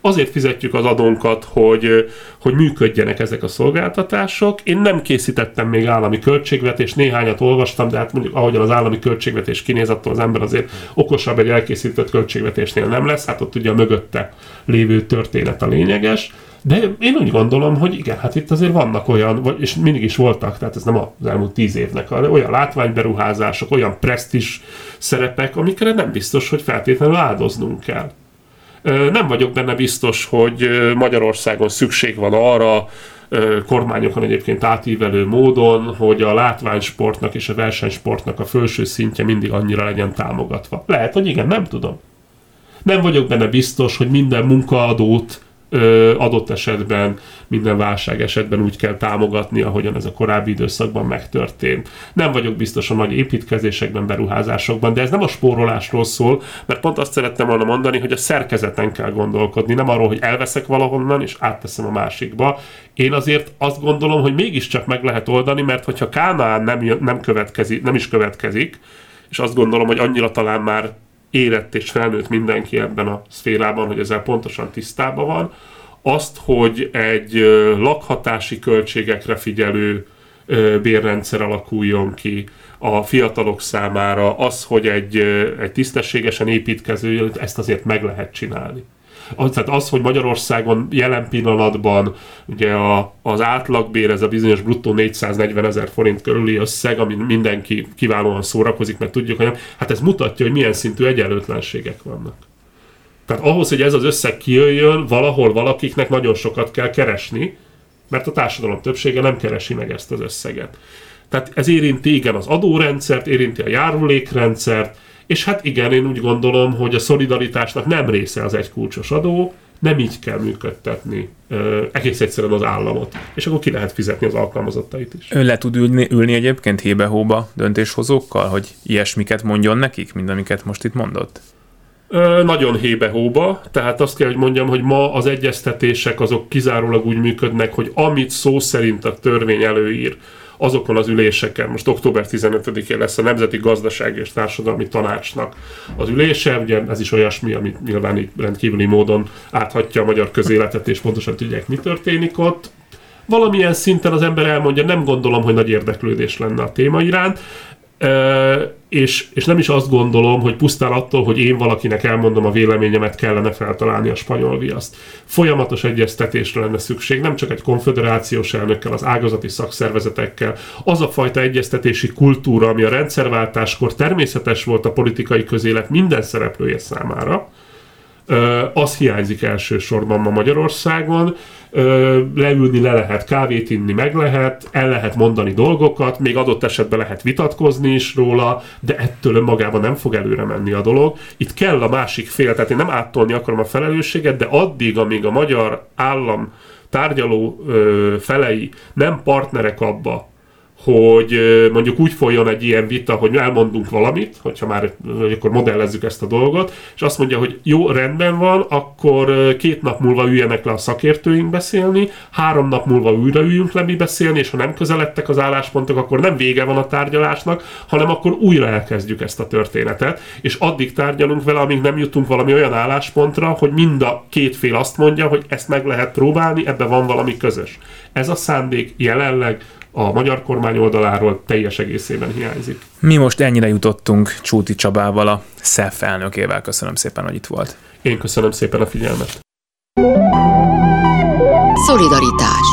Azért fizetjük az adónkat, hogy, hogy működjenek ezek a szolgáltatások. Én nem készítettem még állami költségvetést, néhányat olvastam, de hát mondjuk ahogyan az állami költségvetés kinéz, attól az ember azért okosabb egy elkészített költségvetésnél nem lesz, hát ott ugye a mögötte lévő történet a lényeges. De én úgy gondolom, hogy igen, hát itt azért vannak olyan, és mindig is voltak, tehát ez nem az elmúlt tíz évnek, hanem olyan látványberuházások, olyan presztis szerepek, amikre nem biztos, hogy feltétlenül áldoznunk kell. Nem vagyok benne biztos, hogy Magyarországon szükség van arra, kormányokon egyébként átívelő módon, hogy a látványsportnak és a versenysportnak a felső szintje mindig annyira legyen támogatva. Lehet, hogy igen, nem tudom. Nem vagyok benne biztos, hogy minden munkaadót adott esetben, minden válság esetben úgy kell támogatni, ahogyan ez a korábbi időszakban megtörtént. Nem vagyok biztos a nagy építkezésekben, beruházásokban, de ez nem a spórolásról szól, mert pont azt szerettem volna mondani, hogy a szerkezeten kell gondolkodni, nem arról, hogy elveszek valahonnan és átteszem a másikba. Én azért azt gondolom, hogy mégiscsak meg lehet oldani, mert hogyha Kánaán nem, nem, következik, nem is következik, és azt gondolom, hogy annyira talán már érett és felnőtt mindenki ebben a szférában, hogy ezzel pontosan tisztában van, azt, hogy egy lakhatási költségekre figyelő bérrendszer alakuljon ki a fiatalok számára, az, hogy egy, egy tisztességesen építkező, ezt azért meg lehet csinálni az, tehát az, hogy Magyarországon jelen pillanatban ugye a, az átlagbér, ez a bizonyos bruttó 440 ezer forint körüli összeg, ami mindenki kiválóan szórakozik, mert tudjuk, hogy hát ez mutatja, hogy milyen szintű egyenlőtlenségek vannak. Tehát ahhoz, hogy ez az összeg kijöjjön, valahol valakiknek nagyon sokat kell keresni, mert a társadalom többsége nem keresi meg ezt az összeget. Tehát ez érinti igen az adórendszert, érinti a járulékrendszert, és hát igen, én úgy gondolom, hogy a szolidaritásnak nem része az egy kulcsos adó, nem így kell működtetni ö, egész egyszerűen az államot. És akkor ki lehet fizetni az alkalmazottait is. Ön le tud ülni, ülni egyébként hébe-hóba döntéshozókkal, hogy ilyesmiket mondjon nekik, mint amiket most itt mondott? Ö, nagyon hébe-hóba, tehát azt kell, hogy mondjam, hogy ma az egyeztetések azok kizárólag úgy működnek, hogy amit szó szerint a törvény előír, azokon az üléseken, most október 15-én lesz a Nemzeti Gazdaság és Társadalmi Tanácsnak az ülése, ugye ez is olyasmi, amit nyilván így rendkívüli módon áthatja a magyar közéletet, és pontosan tudják, mi történik ott. Valamilyen szinten az ember elmondja, nem gondolom, hogy nagy érdeklődés lenne a téma iránt, és, és nem is azt gondolom, hogy pusztán attól, hogy én valakinek elmondom a véleményemet, kellene feltalálni a spanyol viaszt. Folyamatos egyeztetésre lenne szükség, nem csak egy konfederációs elnökkel, az ágazati szakszervezetekkel. Az a fajta egyeztetési kultúra, ami a rendszerváltáskor természetes volt a politikai közélet minden szereplője számára, az hiányzik elsősorban ma Magyarországon. Leülni le lehet, kávét inni meg lehet, el lehet mondani dolgokat, még adott esetben lehet vitatkozni is róla, de ettől önmagában nem fog előre menni a dolog. Itt kell a másik fél, tehát én nem áttolni akarom a felelősséget, de addig, amíg a magyar állam tárgyaló felei nem partnerek abba, hogy mondjuk úgy folyjon egy ilyen vita, hogy elmondunk valamit, hogyha már hogy akkor modellezzük ezt a dolgot, és azt mondja, hogy jó, rendben van, akkor két nap múlva üljenek le a szakértőink beszélni, három nap múlva újra üljünk le mi beszélni, és ha nem közeledtek az álláspontok, akkor nem vége van a tárgyalásnak, hanem akkor újra elkezdjük ezt a történetet, és addig tárgyalunk vele, amíg nem jutunk valami olyan álláspontra, hogy mind a két fél azt mondja, hogy ezt meg lehet próbálni, ebben van valami közös. Ez a szándék jelenleg a magyar kormány oldaláról teljes egészében hiányzik. Mi most ennyire jutottunk Csúti Csabával, a SZEF elnökével. Köszönöm szépen, hogy itt volt. Én köszönöm szépen a figyelmet. Szolidaritás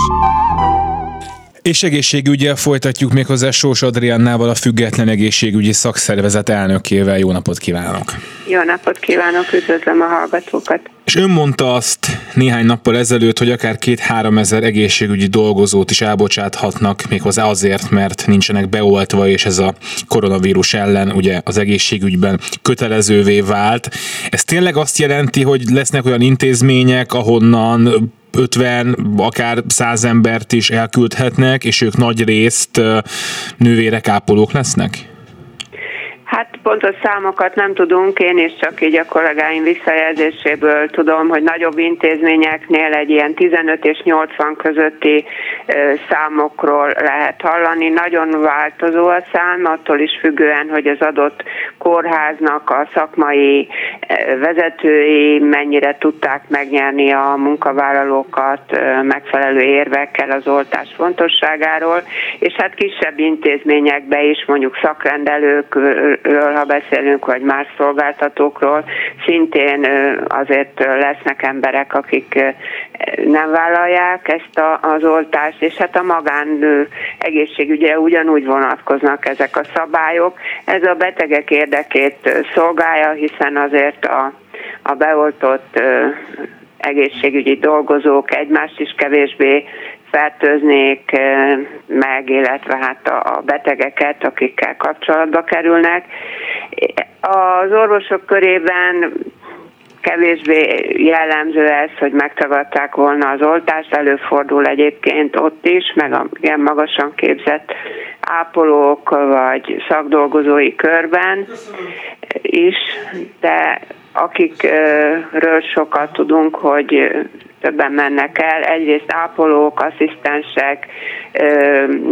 és egészségügyel folytatjuk méghozzá Sós Adriannával, a Független Egészségügyi Szakszervezet elnökével. Jó napot kívánok! Jó napot kívánok, üdvözlöm a hallgatókat! És ön mondta azt néhány nappal ezelőtt, hogy akár két-három ezer egészségügyi dolgozót is elbocsáthatnak, méghozzá azért, mert nincsenek beoltva, és ez a koronavírus ellen ugye az egészségügyben kötelezővé vált. Ez tényleg azt jelenti, hogy lesznek olyan intézmények, ahonnan 50, akár 100 embert is elküldhetnek, és ők nagy részt nővérek, ápolók lesznek? Hát pontos számokat nem tudunk, én is csak így a kollégáim visszajelzéséből tudom, hogy nagyobb intézményeknél egy ilyen 15 és 80 közötti számokról lehet hallani. Nagyon változó a szám, attól is függően, hogy az adott kórháznak a szakmai vezetői mennyire tudták megnyerni a munkavállalókat megfelelő érvekkel az oltás fontosságáról, és hát kisebb intézményekbe is mondjuk szakrendelők ről, ha beszélünk, vagy más szolgáltatókról, szintén azért lesznek emberek, akik nem vállalják ezt a, az oltást, és hát a magán egészségügyre ugyanúgy vonatkoznak ezek a szabályok. Ez a betegek érdekét szolgálja, hiszen azért a, a beoltott egészségügyi dolgozók egymást is kevésbé fertőznék meg, illetve hát a betegeket, akikkel kapcsolatba kerülnek. Az orvosok körében kevésbé jellemző ez, hogy megtagadták volna az oltást, előfordul egyébként ott is, meg a igen magasan képzett ápolók vagy szakdolgozói körben is, de akikről sokat tudunk, hogy többen mennek el. Egyrészt ápolók, asszisztensek,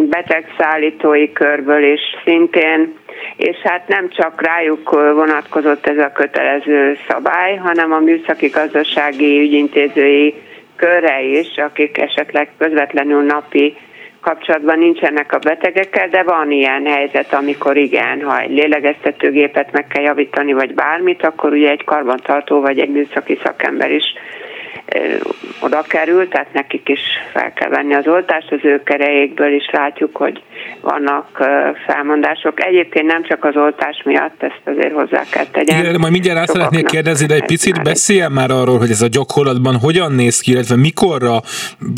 betegszállítói körből is szintén, és hát nem csak rájuk vonatkozott ez a kötelező szabály, hanem a műszaki gazdasági ügyintézői körre is, akik esetleg közvetlenül napi kapcsolatban nincsenek a betegekkel, de van ilyen helyzet, amikor igen, ha egy lélegeztetőgépet meg kell javítani, vagy bármit, akkor ugye egy karbantartó vagy egy műszaki szakember is oda kerül, tehát nekik is fel kell venni az oltást, az ő kerejékből is látjuk, hogy vannak felmondások. Egyébként nem csak az oltás miatt, ezt azért hozzá kell tegyen. Igen, majd mindjárt rá szeretnék kérdezni, de egy picit beszéljen már arról, hogy ez a gyakorlatban hogyan néz ki, illetve mikorra,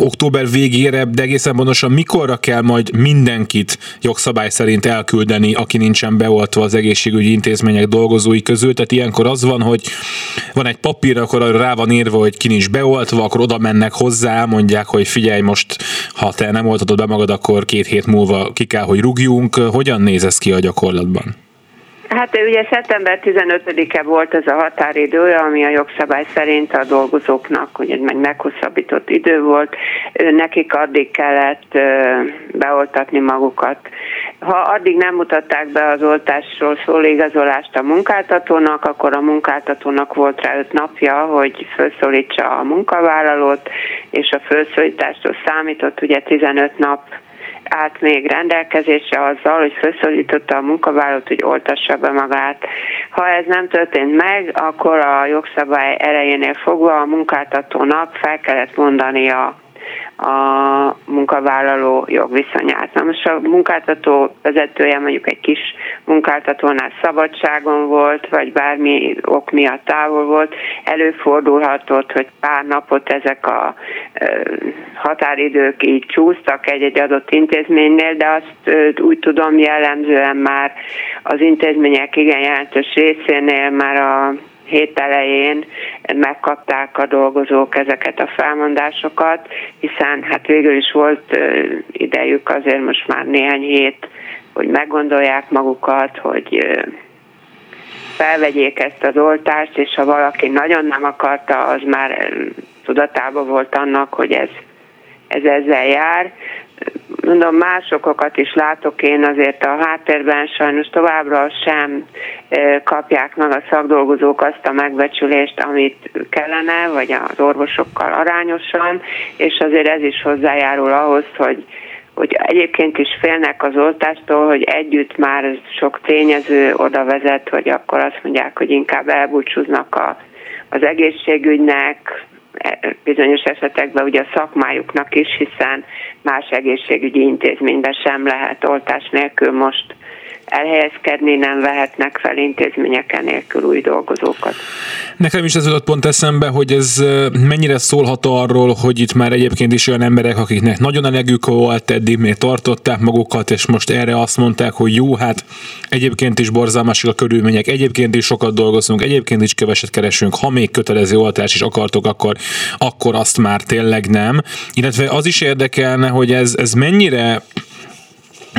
október végére, de egészen pontosan mikorra kell majd mindenkit jogszabály szerint elküldeni, aki nincsen beoltva az egészségügyi intézmények dolgozói közül. Tehát ilyenkor az van, hogy van egy papír, akkor rá van írva, hogy ki nincs beoltva, akkor oda mennek hozzá, mondják, hogy figyelj most, ha te nem oltatod be magad, akkor két hét múlva ki kell, hogy rúgjunk. Hogyan néz ez ki a gyakorlatban? Hát ugye szeptember 15-e volt ez a határidő, ami a jogszabály szerint a dolgozóknak ugye meg meghosszabbított idő volt, nekik addig kellett beoltatni magukat. Ha addig nem mutatták be az oltásról szóló igazolást a munkáltatónak, akkor a munkáltatónak volt rá öt napja, hogy felszólítsa a munkavállalót, és a felszólítástól számított ugye 15 nap állt még rendelkezésre azzal, hogy felszólította a munkavállalót, hogy oltassa be magát. Ha ez nem történt meg, akkor a jogszabály elejénél fogva a munkáltatónak fel kellett mondani a munkavállaló jogviszonyát. Na most a munkáltató vezetője mondjuk egy kis munkáltatónál szabadságon volt, vagy bármi ok miatt távol volt, előfordulhatott, hogy pár napot ezek a határidők így csúsztak egy-egy adott intézménynél, de azt úgy tudom jellemzően már az intézmények igen jelentős részénél már a hét elején megkapták a dolgozók ezeket a felmondásokat, hiszen hát végül is volt idejük azért most már néhány hét, hogy meggondolják magukat, hogy felvegyék ezt az oltást, és ha valaki nagyon nem akarta, az már tudatában volt annak, hogy ez, ez ezzel jár mondom, másokokat is látok én azért a háttérben, sajnos továbbra sem kapják meg a szakdolgozók azt a megbecsülést, amit kellene, vagy az orvosokkal arányosan, és azért ez is hozzájárul ahhoz, hogy hogy egyébként is félnek az oltástól, hogy együtt már sok tényező oda vezet, hogy akkor azt mondják, hogy inkább elbúcsúznak a, az egészségügynek, bizonyos esetekben ugye a szakmájuknak is, hiszen más egészségügyi intézményben sem lehet oltás nélkül most elhelyezkedni, nem vehetnek fel intézményeken nélkül új dolgozókat. Nekem is ez jutott pont eszembe, hogy ez mennyire szólhat arról, hogy itt már egyébként is olyan emberek, akiknek nagyon elegük volt, eddig még tartották magukat, és most erre azt mondták, hogy jó, hát egyébként is borzalmasak a körülmények, egyébként is sokat dolgozunk, egyébként is keveset keresünk, ha még kötelező oltás is akartok, akkor, akkor azt már tényleg nem. Illetve az is érdekelne, hogy ez, ez mennyire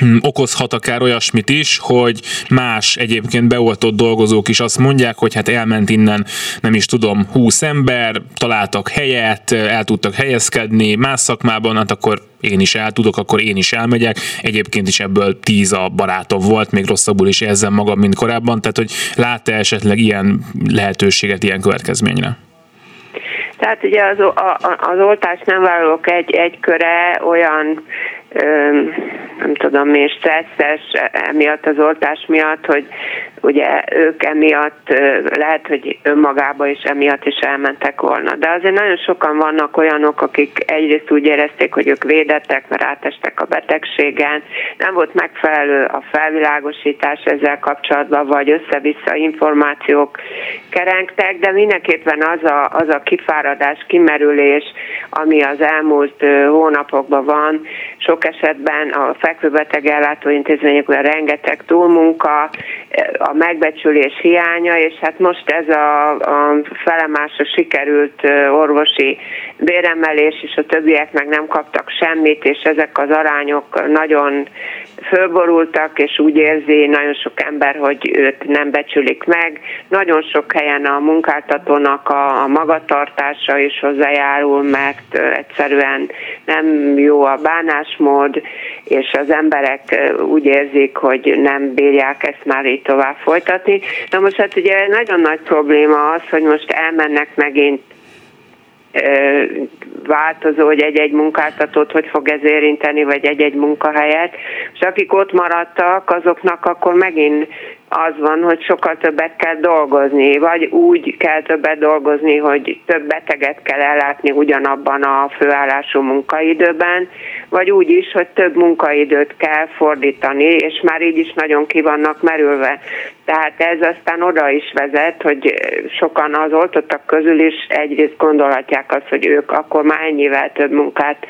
okozhat akár olyasmit is, hogy más egyébként beoltott dolgozók is azt mondják, hogy hát elment innen, nem is tudom, 20 ember, találtak helyet, el tudtak helyezkedni más szakmában, hát akkor én is el tudok, akkor én is elmegyek. Egyébként is ebből tíz a barátom volt, még rosszabbul is érzem magam, mint korábban, tehát hogy lát-e esetleg ilyen lehetőséget ilyen következményre? Tehát ugye az, az oltás nem vállalók egy, egy köre olyan nem tudom mi, stresszes emiatt az oltás miatt, hogy ugye ők emiatt lehet, hogy önmagába is emiatt is elmentek volna. De azért nagyon sokan vannak olyanok, akik egyrészt úgy érezték, hogy ők védettek, mert átestek a betegségen, nem volt megfelelő a felvilágosítás ezzel kapcsolatban, vagy össze-vissza információk kerengtek, de mindenképpen az a, az a kifáradás, kimerülés, ami az elmúlt hónapokban van, sok esetben a fekvőbeteg ellátóintézményekben rengeteg túlmunka, a megbecsülés hiánya, és hát most ez a, a felemásra sikerült orvosi béremelés, és a többiek meg nem kaptak semmit, és ezek az arányok nagyon fölborultak, és úgy érzi nagyon sok ember, hogy őt nem becsülik meg. Nagyon sok helyen a munkáltatónak a, a magatartása is hozzájárul, mert egyszerűen nem jó a bánásmód, és az emberek úgy érzik, hogy nem bírják ezt már így tovább folytatni. Na most hát ugye nagyon nagy probléma az, hogy most elmennek megint változó, hogy egy-egy munkáltatót hogy fog ez érinteni, vagy egy-egy munkahelyet, és akik ott maradtak, azoknak akkor megint az van, hogy sokkal többet kell dolgozni, vagy úgy kell többet dolgozni, hogy több beteget kell ellátni ugyanabban a főállású munkaidőben, vagy úgy is, hogy több munkaidőt kell fordítani, és már így is nagyon ki vannak merülve. Tehát ez aztán oda is vezet, hogy sokan az oltottak közül is egyrészt gondolhatják azt, hogy ők akkor már ennyivel több munkát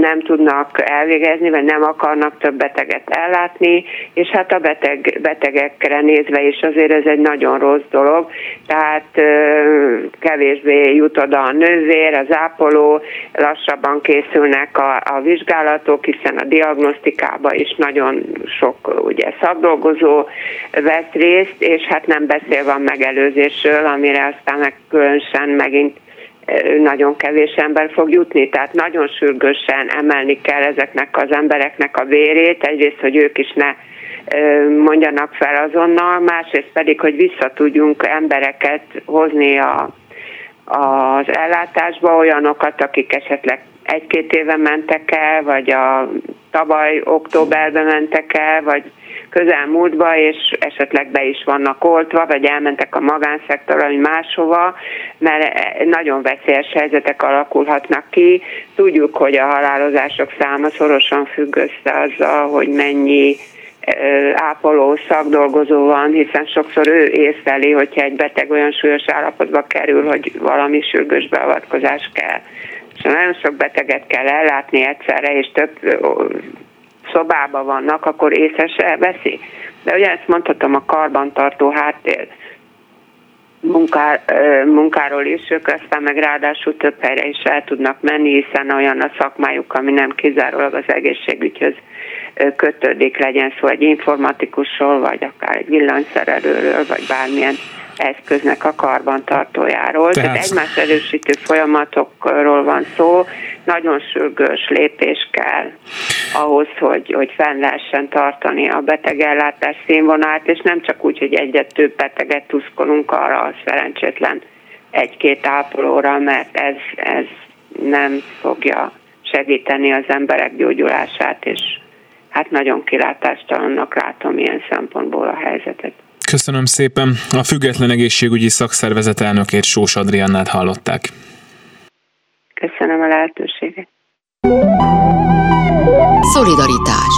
nem tudnak elvégezni, vagy nem akarnak több beteget ellátni, és hát a beteg, betegekre nézve is azért ez egy nagyon rossz dolog, tehát kevésbé jut oda a nővér, az ápoló, lassabban készülnek a, a vizsgálatok, hiszen a diagnosztikában is nagyon sok ugye szakdolgozó vesz részt, és hát nem beszélve a megelőzésről, amire aztán meg különösen megint nagyon kevés ember fog jutni, tehát nagyon sürgősen emelni kell ezeknek az embereknek a vérét, egyrészt, hogy ők is ne mondjanak fel azonnal, másrészt pedig, hogy vissza tudjunk embereket hozni a, az ellátásba, olyanokat, akik esetleg egy-két éve mentek el, vagy a tavaly októberben mentek el, vagy közelmúltba, és esetleg be is vannak oltva, vagy elmentek a magánszektorra, vagy máshova, mert nagyon veszélyes helyzetek alakulhatnak ki. Tudjuk, hogy a halálozások száma szorosan függ össze azzal, hogy mennyi ápoló szakdolgozó van, hiszen sokszor ő észleli, hogyha egy beteg olyan súlyos állapotba kerül, hogy valami sürgős beavatkozás kell. És nagyon sok beteget kell ellátni egyszerre, és több szobában vannak, akkor észre se veszi. De ugye ezt mondhatom a karbantartó háttér munkár, munkáról is, ők aztán meg ráadásul több helyre is el tudnak menni, hiszen olyan a szakmájuk, ami nem kizárólag az egészségügyhöz kötődik, legyen szó egy informatikusról, vagy akár egy villanyszerelőről, vagy bármilyen eszköznek a karbantartójáról. Tehát, Tehát egymás erősítő folyamatokról van szó, nagyon sürgős lépés kell ahhoz, hogy, hogy fenn lehessen tartani a betegellátás színvonalát, és nem csak úgy, hogy egyet több beteget tuszkolunk arra a szerencsétlen egy-két ápolóra, mert ez, ez nem fogja segíteni az emberek gyógyulását, és hát nagyon kilátástalannak látom ilyen szempontból a helyzetet. Köszönöm szépen. A Független Egészségügyi Szakszervezet elnökét Sós Adriannát hallották. Köszönöm a lehetőséget. Szolidaritás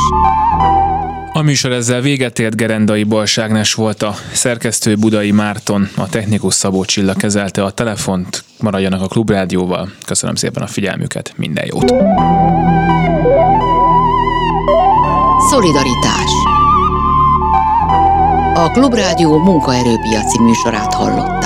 a műsor ezzel véget ért Gerendai Balságnes volt a szerkesztő Budai Márton, a technikus Szabó Csilla kezelte a telefont. Maradjanak a Klubrádióval. Köszönöm szépen a figyelmüket, minden jót! Szolidaritás A Klubrádió munkaerőpiaci műsorát hallották.